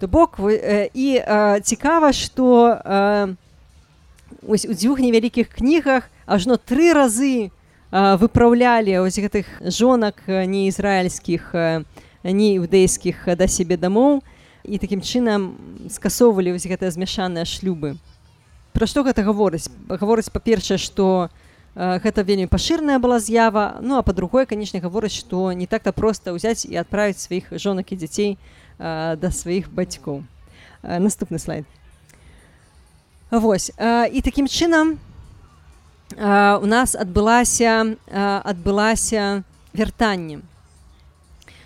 То бок э, і э, цікава, што э, ось у дзвюх невялікіх кнігах ажно тры разы э, выпраўлялі ось гэтых жонак неізраільскіх не іўдэйскіх да сябе дамоў і такім чынам скасоўвалі вось гэтыя змяшаныя шлюбы. Пра што гэта гаворыць гаворыць па-першае што э, гэта вельмі пашырная была з'ява ну а па-другое канечне гаворыць што не так-то проста ўзяць і адправіць сваіх жонак і дзяцей э, да сваіх бацькоў. Э, наступны слайд. Вось э, і такім чынам э, у нас адбылася э, адбылася вяртанне.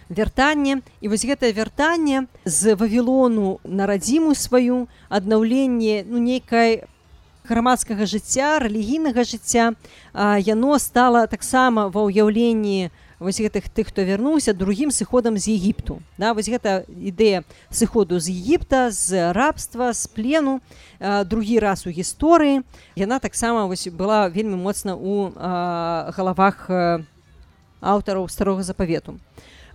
Вяртанне і вось гэтае вяртанне з вавілону на радзіму сваю аднаўленне ну нейкай грамадскага жыцця рэлігійнага жыцця. Яно стала таксама ва ўяўленні вось гэтых тых хто вярнуўся другім сыходам з егіпту. Да вось гэта ідэя сыходу з егіпта з рабства з плену другі раз у гісторыі. Яна таксама вось была вельмі моцна у галавах аўтараў старога запавету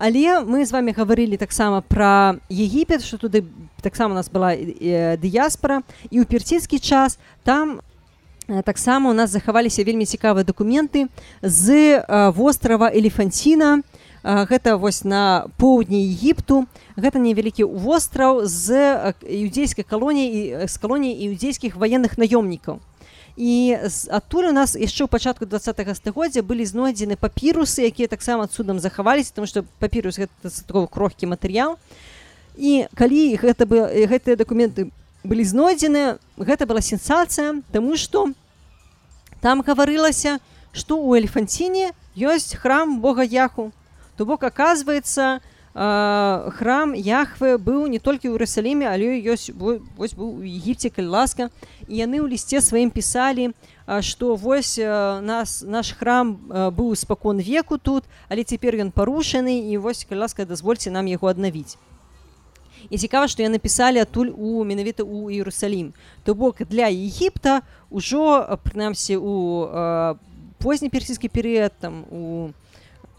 але мы з вами гаварылі таксама пра егіпет что туды таксама у нас была дыяспора і ў персідскі час там таксама у нас захаваліся вельмі цікавыя дакументы з вострава элефанціна гэта вось на поўдні егіпту. Гэта невялікі востраў з іудзейскай калоніі з калоніі іудзейскіх ваенных наёмнікаў і адтуль у нас яшчэ ў пачатку два стагоддзя былі знойдзены папірусы якія таксама цудам захаваліся тому что папірус гэта крохкі матэрыял і калі гэта бы гэтыя дакументы былі знойдзены гэта была сенсацыя тому что там гаварылася што у элефанціне ёсць храм бога яху. То бок оказывается храм яхвы быў не толькі ў Русаліме але ёсць вось быў у егіпце калі ласка і яны ў лісце сваім пісалі што вось нас наш храм быў спакон веку тут але цяпер ён парушаны і вось калі ласка дазвольце нам яго аднавіць і цікава што я напісалі адтуль у менавіта у Іерусалім то бок для егіпта ўжо прынамсі у позні персійскі перыяд там у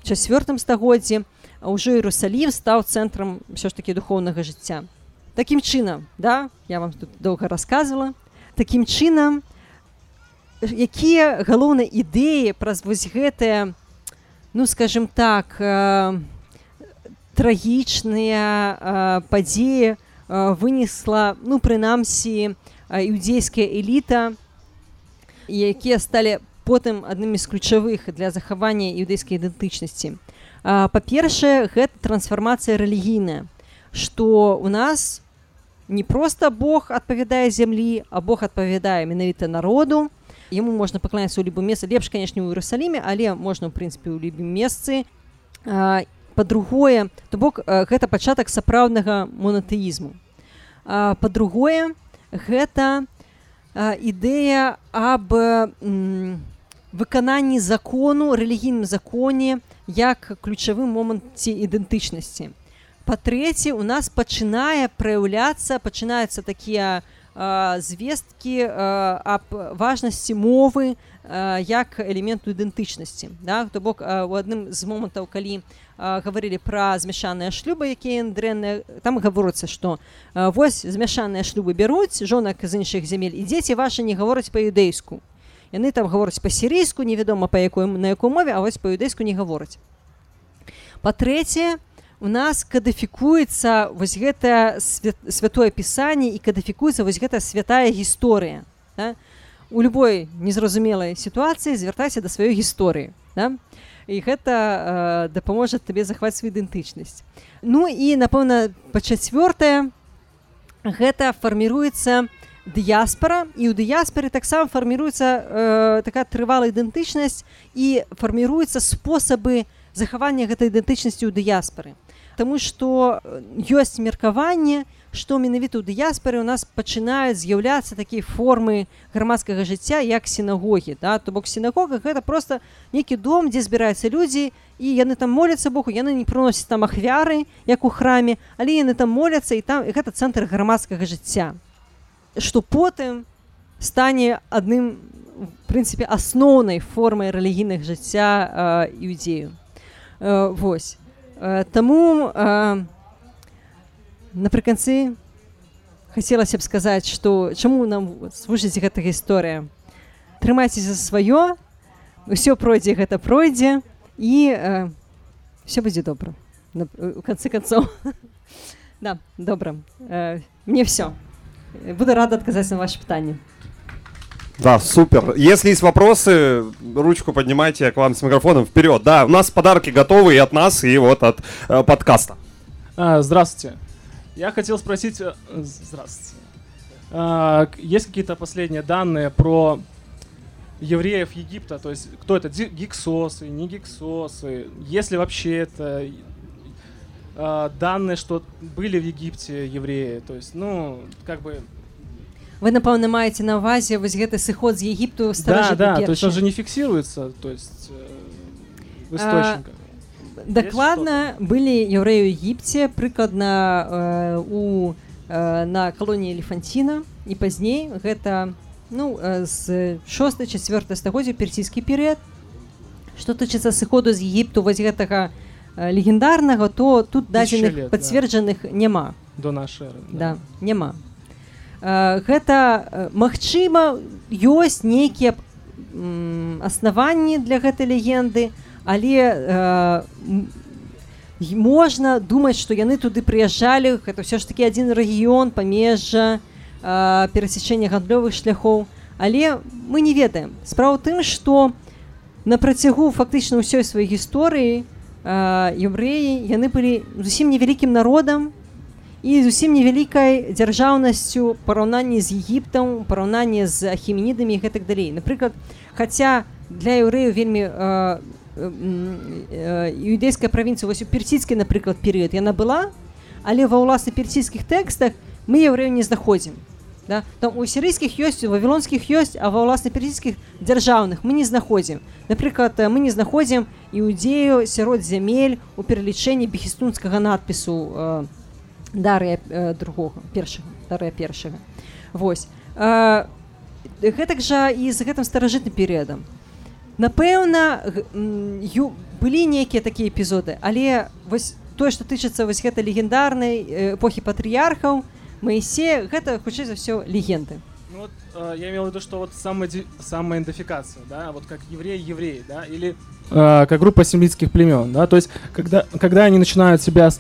чацвёртым стагоддзі ўжо Іерусалім стаў цэнтрам ўсё ж такі духоўнага жыцця. Такім чынам да я вам тут доўга рассказывала такім чынам якія галоўныя ідэі праз вось гэтыя ну скажем так э, трагічныя э, падзеі э, вынесла ну прынамсі іудзейская эліта якія сталі потым аднымі з ключавых для захавання іўдейскай ідэнтычнасці па-першае гэта трансфармацыя рэлігійная што у нас не просто Бог адпавядае зямлі а Бог адпавядае менавіта народу. Яму можна пакланяцца ў любым месцы лепш канешне ў Іерусаліме але можна ў прынцыпе ў любым месцы. Па-другое то бок гэта пачатак сапраўднага монатэізму па-другое гэта ідэя аб выкананні закону рэлігійным законе як ключавы момант ці ідэнтычнасці. Па-трэцяе, у нас пачынае праяўляцца, пачынаюцца такія звесткі аб важнасці мовы як элементу ідэнтычнасці. Да? То бок у адным з момантаў, калі гаварылі пра змяшаныя шлюбы, якія дрэнныя, там гаворыцца, што вось змяшаныя шлюбы бяруць жонак з іншых зямель і дзеці вашы не гавораць па-юдэйску яны там гавораць па-сірійску невядома па якой на якой мове а вось па-юдэйску не гавораць па-трэцяе у нас кадыфікуецца вось гэта свят, святое пісанне і кадыфікуецца вось гэта святая гісторыя да? у любой незразумелай сітуацыі звяртайся да сваёй гісторыі да? і гэта э, дапаможа табе захваць сваю ідэнтычнасць ну і напэўна па-чацвёртае гэта фарміруецца у дыяспара і ў дыяспары таксама фарміруецца э, такая трывалая ідэнтычнасць і фарміруюцца спосабы захавання гэтай ідэнтычнасці ў дыяспары Таму што ёсць меркаванне што менавіта ў дыяспары у нас пачынаюць з'яўляцца такія формы грамадскага жыцця як сінагогі да? то бок сінагога гэта просто нейкі дом дзе збіраюцца людзі і яны там моляцца Богу яны не прыносяць там ахвяры як у храме але яны там моляцца і там і гэта цэнтр грамадскага жыцця што потым стане адным прынцыпе асноўнай формай рэлігійных жыцця іудзею. Восьось таму напрыканцы хацелася б сказаць што чаму нам служыць гэта гісторыя? Трымайце за сваё ўсё пройдзе гэта пройдзе і все будзе добра. У канцы канцоў да добра. Мне все Буду рада адказаць на ваше пытанне. Да, супер. Если есть вопросы, ручку поднимайте к вам с микрофоном вперед. Да, у нас подарки готовы и от нас, и вот от э, подкаста. А, здравствуйте. Я хотел спросить... Э, здравствуйте. А, есть какие-то последние данные про евреев Египта? То есть кто это? Гиксосы, не гиксосы? Есть ли вообще это а, данные, что были в Египте евреи? То есть, ну, как бы вы напэўна маеце на ўвазе вось гэты сыход з егіпту да, да, то есть он же не фіксируется то есть э, в источниках дакладна былі яўрэі ў егіпце прыкладна э, у э, на калоніі элефанціна і пазней гэта ну э, з 6 4 стагоддзя персійскі перыяд што тычыцца сыходу з егіпту вось гэтага э, легендарнага то тут дадзеных пацверджаных да. няма до нашай да. да няма гэта магчыма ёсць нейкія аснаванні для гэтай легенды але можна думаць што яны туды прыязджалі гэта ўсё ж такі адзін рэгіён памежжа перасячэння гандлёвых шляхоў але мы не ведаем справа тым што на працягу фактычна ўсёй сваёй гісторыі еўрэі яны былі зусім невялікім народам і зусім невялікай дзяржаўнасцю параўнанні з егіптам параўнанні з ахіменідамі гэтак далей напрыклад хаця для еўрэю вельмі юдэйская правінцыя вось у персійскай напрыклад перыяд яна была але ва ўласна персійскіх тэкстах мы еўрэю не знаходзім да? там у сірыйскіх ёсць у вавілонскіх ёсць а ва ўласна персійскіх дзяржаўных мы не знаходзім напрыклад мы не знаходзім іудзею сярод зямель у пералічэнні бехістунскага надпісу у дарыя э, другога першага дарыя першага восьось э, гэтак жа і з гэтым старажытным перыядам напэўна былі нейкія такія эпізоды але вось тое што тычыцца вось гэта легендарнай эпохі патрыярхаў Моисея гэта хутчэй за все легенды ну, вот, э, я имел в виду что вот самая самая идентификация да вот как еврей еврей да или э, как группа семитских племен да то есть когда когда они начинают себя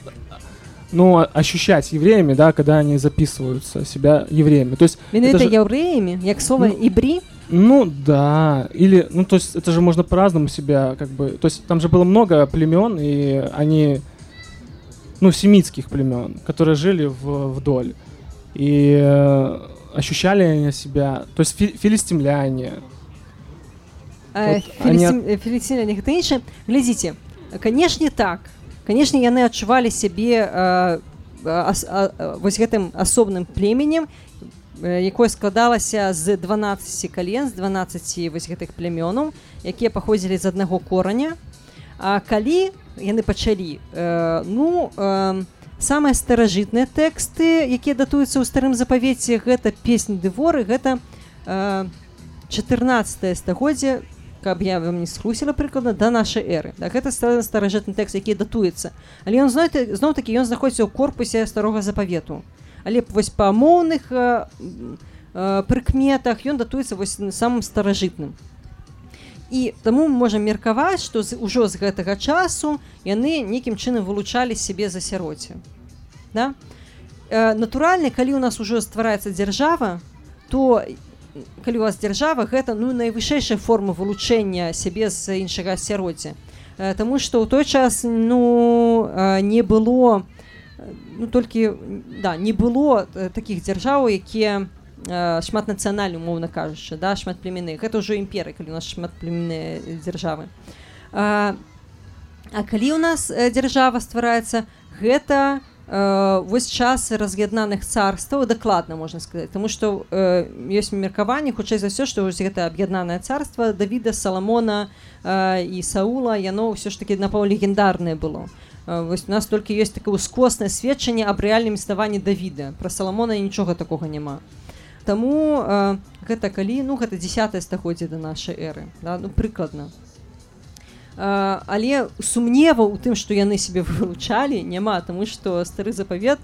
ну, ощущать евреями, да, когда они записываются себя евреями. То есть это же... евреями, як слово ну, ибри? Ну да, или, ну то есть это же можно по-разному себя как бы, то есть там же было много племен, и они, ну, семитских племен, которые жили в, вдоль. И э, ощущали они себя, то есть фи филистимляне. Э, вот филистим, они... Филистимляне, это іншее. Глядите, конечно так, канешне яны адчувалі сябе вось гэтым асобным племенем якое складалася з 12 кален з 12 вось гэтых плямёнаў якія паходзілі з аднаго кораня А калі яны пачалі ну самыя старажытныя тэксты якія датуюцца ў старым запавеце. Гэта песні дыворы гэта 14 стагоддзя каб я вам не схлусіла прыкладна да нашай эры. Да гэта старажытны тэкст які датуецца. Але ён знаете зноў такі ён знаходіцца ў корпусе старога запавету. Але вось па моўных э, э, прыкметах ён датуецца вось самым старажытным і таму можам меркаваць што з, ужо з гэтага часу яны нейкім чынам вылучалі сябе за сяроце да? э, натуральна калі у нас ужо ствараецца дзяржава то калі у вас дзяржава гэта ну найвышэйшая форма вылучэння сябе з іншага асяроддзя э, Таму што ў той час ну э, не было ну толькі да не было такіх дзяржаў якія шмат нацыянальны умоўна кажучы да шмат племены гэта ўжо імперы калі у нас шмат племенныя дзяржавы а, а калі у нас дзяржава ствараецца гэта Э, вось час раз'яднаных царстваў дакладна можна сказаць. Тому что э, ёсць меркаванне хутчэй за ўсё што вось гэта аб'яднанае царства давіда саламона э, і саула яно ўсё ж таки напаў легендарнае было. Э, вось у нас толькі ёсць такое ускоснае сведчанне аб рэальным існаванні давіда. Про саламона нічога такога няма Таму э, гэта калі ну гэта 10 стагоддзя да нашай эры да? ну прыкладна але сумнева у тым што яны себе вылучалі няма таму што стары запавет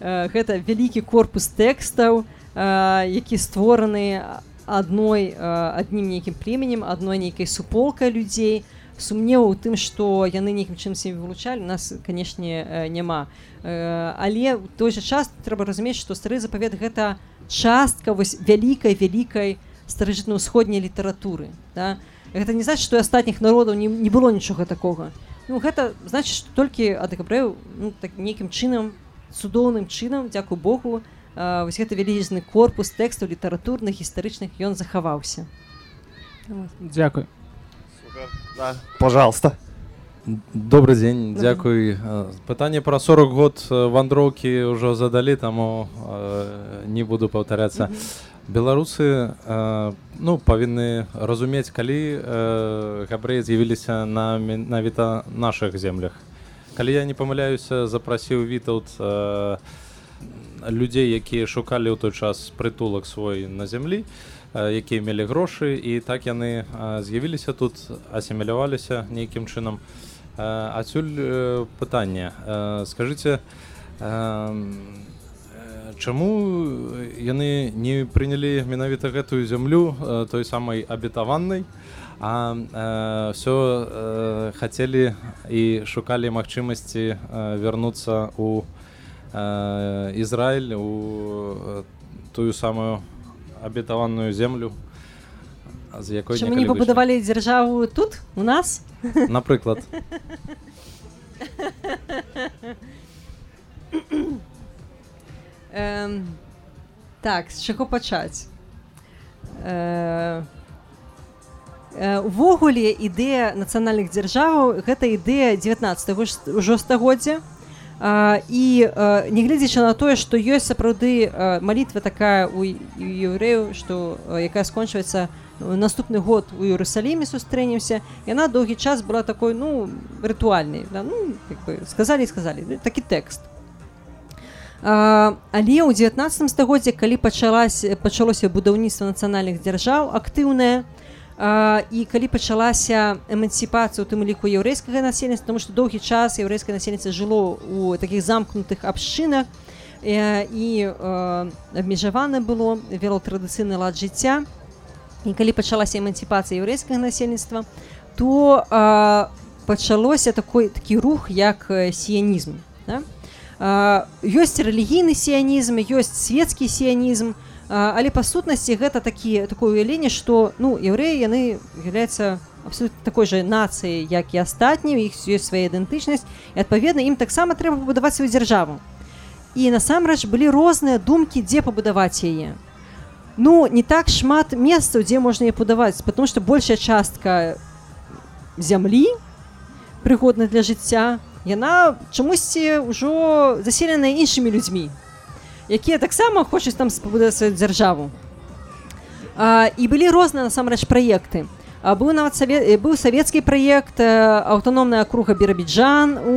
гэта вялікі корпус тэкстаў які створаны адной адным нейкім племенем адной нейкай суполкай людзей сумнеў у тым што яны нейкім чым себе вылучалі нас канешне няма але той жа час трэба разумець што стары запавет гэта частка вось вялікай вялікай старажытна-ўсходняй літаратуры да? гэта не значит что астатніх народаў не, не было нічога такога. Ну гэта значит что толькі адкабрэў ну, так нейкім чынам цудоўным чынам дзякую Богу вось гэты вялізны корпус тэкстаў літаратурных гістарычных ён захаваўся. Дзякуй. Да. пожалуйста добрый дзень дзякуй пытанне про 40 год вандроўкі ўжо задалі таму не буду паўтарацца беларусы ну павінны разумець калі габрэі з'явіліся на менавіта наших землях. Калі я не памыляюся запрасіў вітаут людзей якія шукалі ў той час прытулак свой на зямлі якія мелі грошы і так яны з'явіліся тут асіміляваліся нейкім чынам. Адсюль пытанне. Скажитеце чаму яны не прынялі менавіта гэтую зямлю той самай абітаваннай а все хацелі і шукалі магчымасці вярнуцца у Ізраіль у тую самую абітаваную землю з якой мы не пабудавалі дзяржаву тут у нас? Напрыклад так з чаго пачаць увогуле ідэя нацыянальных дзяржаваў гэта ідэя 19 ўжо стагоддзя і нягледзячы на тое што ёсць сапраўды малітва такая у еўрэю што якая скончваецца наступны год у Іерусаліме сустрэнемся яна доўгі час была такой ну рытуальнай да? ну, сказалі сказалі такі тэкст але ў 19 стагоддзе калі пачалась пачалося будаўніцтва нацыянальных дзяржаў актыўнае то і калі пачалася эмансіпацыя у тым ліку яўрэйскага насельніцтва тому што доўгі час яўрэйскае насельніцтва жыло у такіх замкнутых абшчынах і абмежавана было вяло традыцыйны лад жыцця і калі пачалася эмансіпацыя яўрэйскага насельніцтва то пачалося такой такі рух як сіянізм да? ёсць рэлігійны сіянізм ёсць светецкі сіянізм то але па сутнасці гэта такі такое уяўленне што ну яўрэі яны являются абсолютно такой же нацыі як і астатнім іх ёсць свая ідэнтычнасць і адпаведна ім таксама трэба пабудаваць сваю дзяржаву. І насамрэч былі розныя думкі дзе пабудаваць яе. Ну не так шмат месцаў дзе можна і будаваць потому что большая частка зямлі прыгодна для жыцця яна чамусьці ўжо заселена іншымі людзьмі якія таксама хочуць там спабудаваць сваю дзяржаву. І былі розныя насамрэч праекты. Быў нават савет быў савецкі праект аўтаномная акруга берабіджан у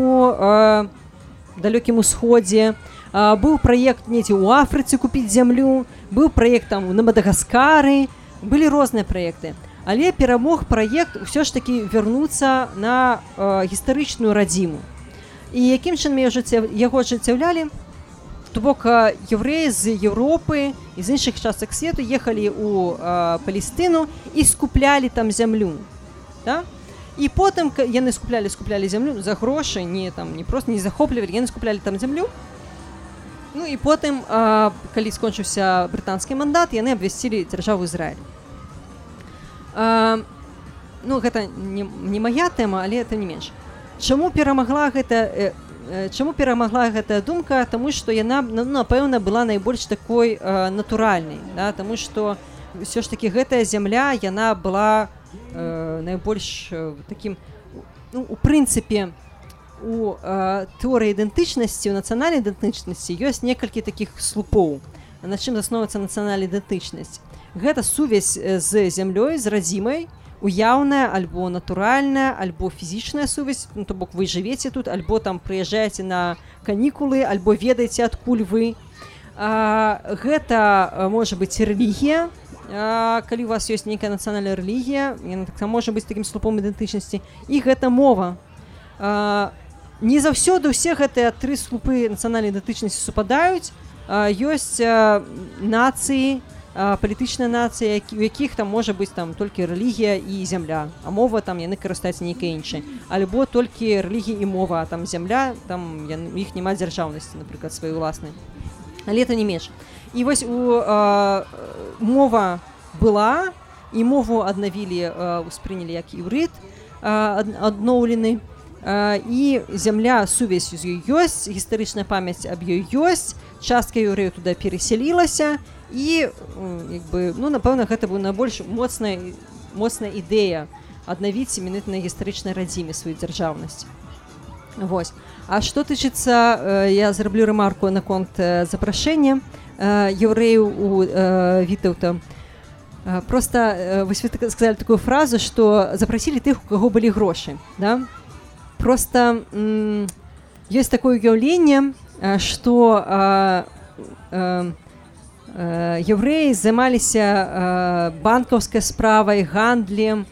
далёкім усходзе. Быў праект недзе ў афрыцы купіць зямлю быў праектам на мадагаскары. Былі розныя праекты. Але перамог праект ўсё ж такі вярнуцца на гістарычную радзіму. І якім чынам яго ажыццяўлялі То бок евреі з Європи і з інших часток світу їхали у а, Палістину і скуплялі там землю. Да? І потім яны скуплялі скуплялі землю за гроші, не там не просто не захоплювали, яны скуплялі там землю. Ну і потім, а, коли скончився британський мандат, яны обвестили державу Ізраїль. А, ну, гэта не, не моя тема, але тым не менш. Чаму перамагла гэта чаму перамагла гэтая думка? Тому что яна ну, напэўна была найбольш такой э, натуральнай да? Тому что все ж таки гэтая зямля яна была э, найбольш э, таким ну, у прынцыпе у э, тэорыі ідэнтычнасці у нацыянальнай ідэнтычнасці ёсць некалькі таких слупоў на чым засновацца нацыянальная ідэнтычнасць. Гэта сувязь з зямлёй з радзімай і уяўная альбо натуральная альбо фізічная сувязь ну, то бок вы жывеце тут альбо там прыязджаеце на канікулы альбо ведаеце адкуль вы. А, гэта можа быць рэлігія калі у вас ёсць нейкая нацыянальная рэлігія так можа быць такім слупом ідэнтычнасці. І гэта мова. А, не заўсёды ўсе гэтыя тры слупы нацыянальнай ідэнтычнасці супадаюць. Ёсць нацыі палітычная нацыя у якіх там можа быць там толькі рэлігія і зямля. А мова там яны карыстаюцца нейкай іншай. Альбо толькі рэлігія і мова там зямля там іх няма дзяржаўнасці напрыклад свае ўласнай але это не менш. І вось у а, мова была і мову аднавілі успрынялі як іўрыт адноўлены. І зямля сувязь з ёй ёсць гістарычная памяць аб ёй ёсць частка юрэю туда пересялілася і як бы ну напэўна гэта быў найбольш моцная моцная ідэя аднавіць іменыт на гістарычнай радзіме сваю дзяржаўнасць. Вось. А што тычыцца я зраблю рамарку наконт запрашэння еўрэю у вітаўта. Просто вы сказали такую фразу што запрасілі тых у каго былі грошы да? Просто ёсць такое уяўленне што еўрэі займаліся банкаўскай справай гандлем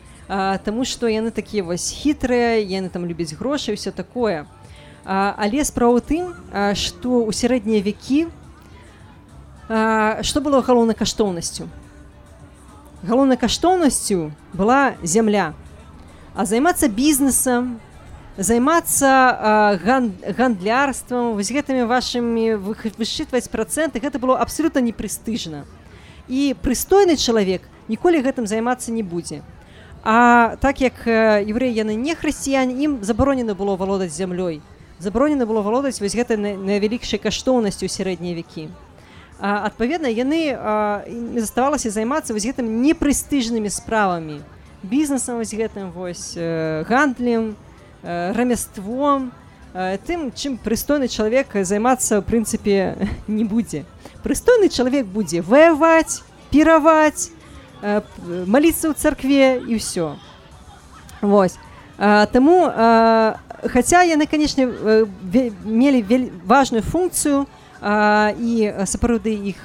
Таму што яны такія вось хітрыя яны там любяць грошы все такое але справа тым што ў сярэднія вякі што было галоўнай каштоўнасцю галоўнай каштоўнасцю была зямля а займацца бізнесам займацца ган, гандлярствам вось гэтымі вашымі высчытваць працэнты. Гэта было абсолютно непрэстыжна. І прыстойны чалавек ніколі гэтым займацца не будзе. А так як евреі яны не хрысціяне ім забаронена было валодаць зямлёй. Забаронена было валодаць вось гэта найвялікшай каштоўнасцю сярэднія вякі. Адпаведна яны заставалася займацца вось гэтым непрэстыжнымі справамі. Бізнесам вось гэтым вось гандлем рамяством тым чым прыстойны чалавек займацца ў прынцыпе не будзе прыстойны чалавек будзе ваяваць піраваць маліцца ў царкве і ўсё Вось Таму хаця яны канешне мелі важную функцыю, і сапраўды іх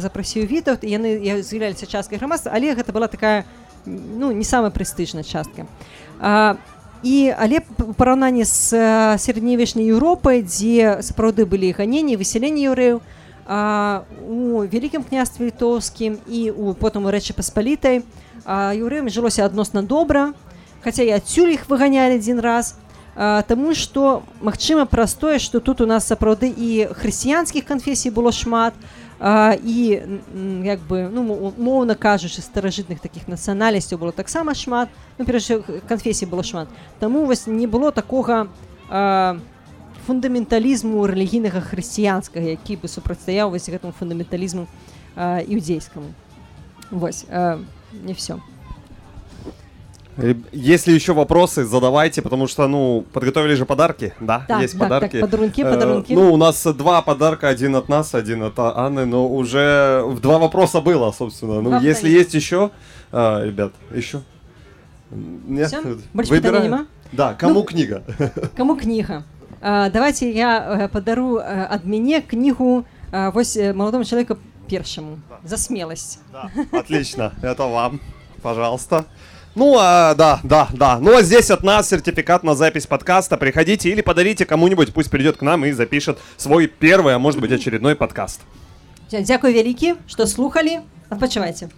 запрасіў вітаў яны з'яўляліся часткай грамадства але гэта была такая ну не самая прэстыжная частка а, і але параўнанні з сярэднявечнай Еўропай дзе сапраўды былі ганенні высяленне еўрэяў у вялікім княстве літоўскім і у потым у рэчы паспалітай еўрэям жылося адносна добра хаця і адсюль іх выганялі адзін раз Таму што магчыма праз тое, што тут у нас сапраўды і хрысціянскіх канфесій было шмат і як бы ну, моўна кажучы старажытных такіх нацыянальнасцяў было таксама шмат ну, канфесій было шмат. Таму вось не было такога фундаменталізму рэлігійнага хрысціянскага, які бы супрацьстаяў вось гэтаму фундаменталізму іудзейскаму. Вось не все. Если еще вопросы, задавайте, потому что, ну, подготовили же подарки, да? да Есть да, подарки. Так, подарунки, подарунки. Э, ну, у нас два подарка, один от нас, один от Анны, но уже в два вопроса было, собственно. Ну, два если есть еще, а, ребят, еще. Нет? Все? Больше Выбираем. Да, кому ну, книга? Кому книга? А, давайте я э, подару э, от меня книгу а, вось молодому человеку першему да. за смелость. Да, отлично, это вам, пожалуйста. Ну, а, да, да, да. Ну, а здесь от нас сертификат на запись подкаста. Приходите или подарите кому-нибудь, пусть придет к нам и запишет свой первый, а может быть очередной подкаст. Дякую великий, что слухали. Отпочивайте.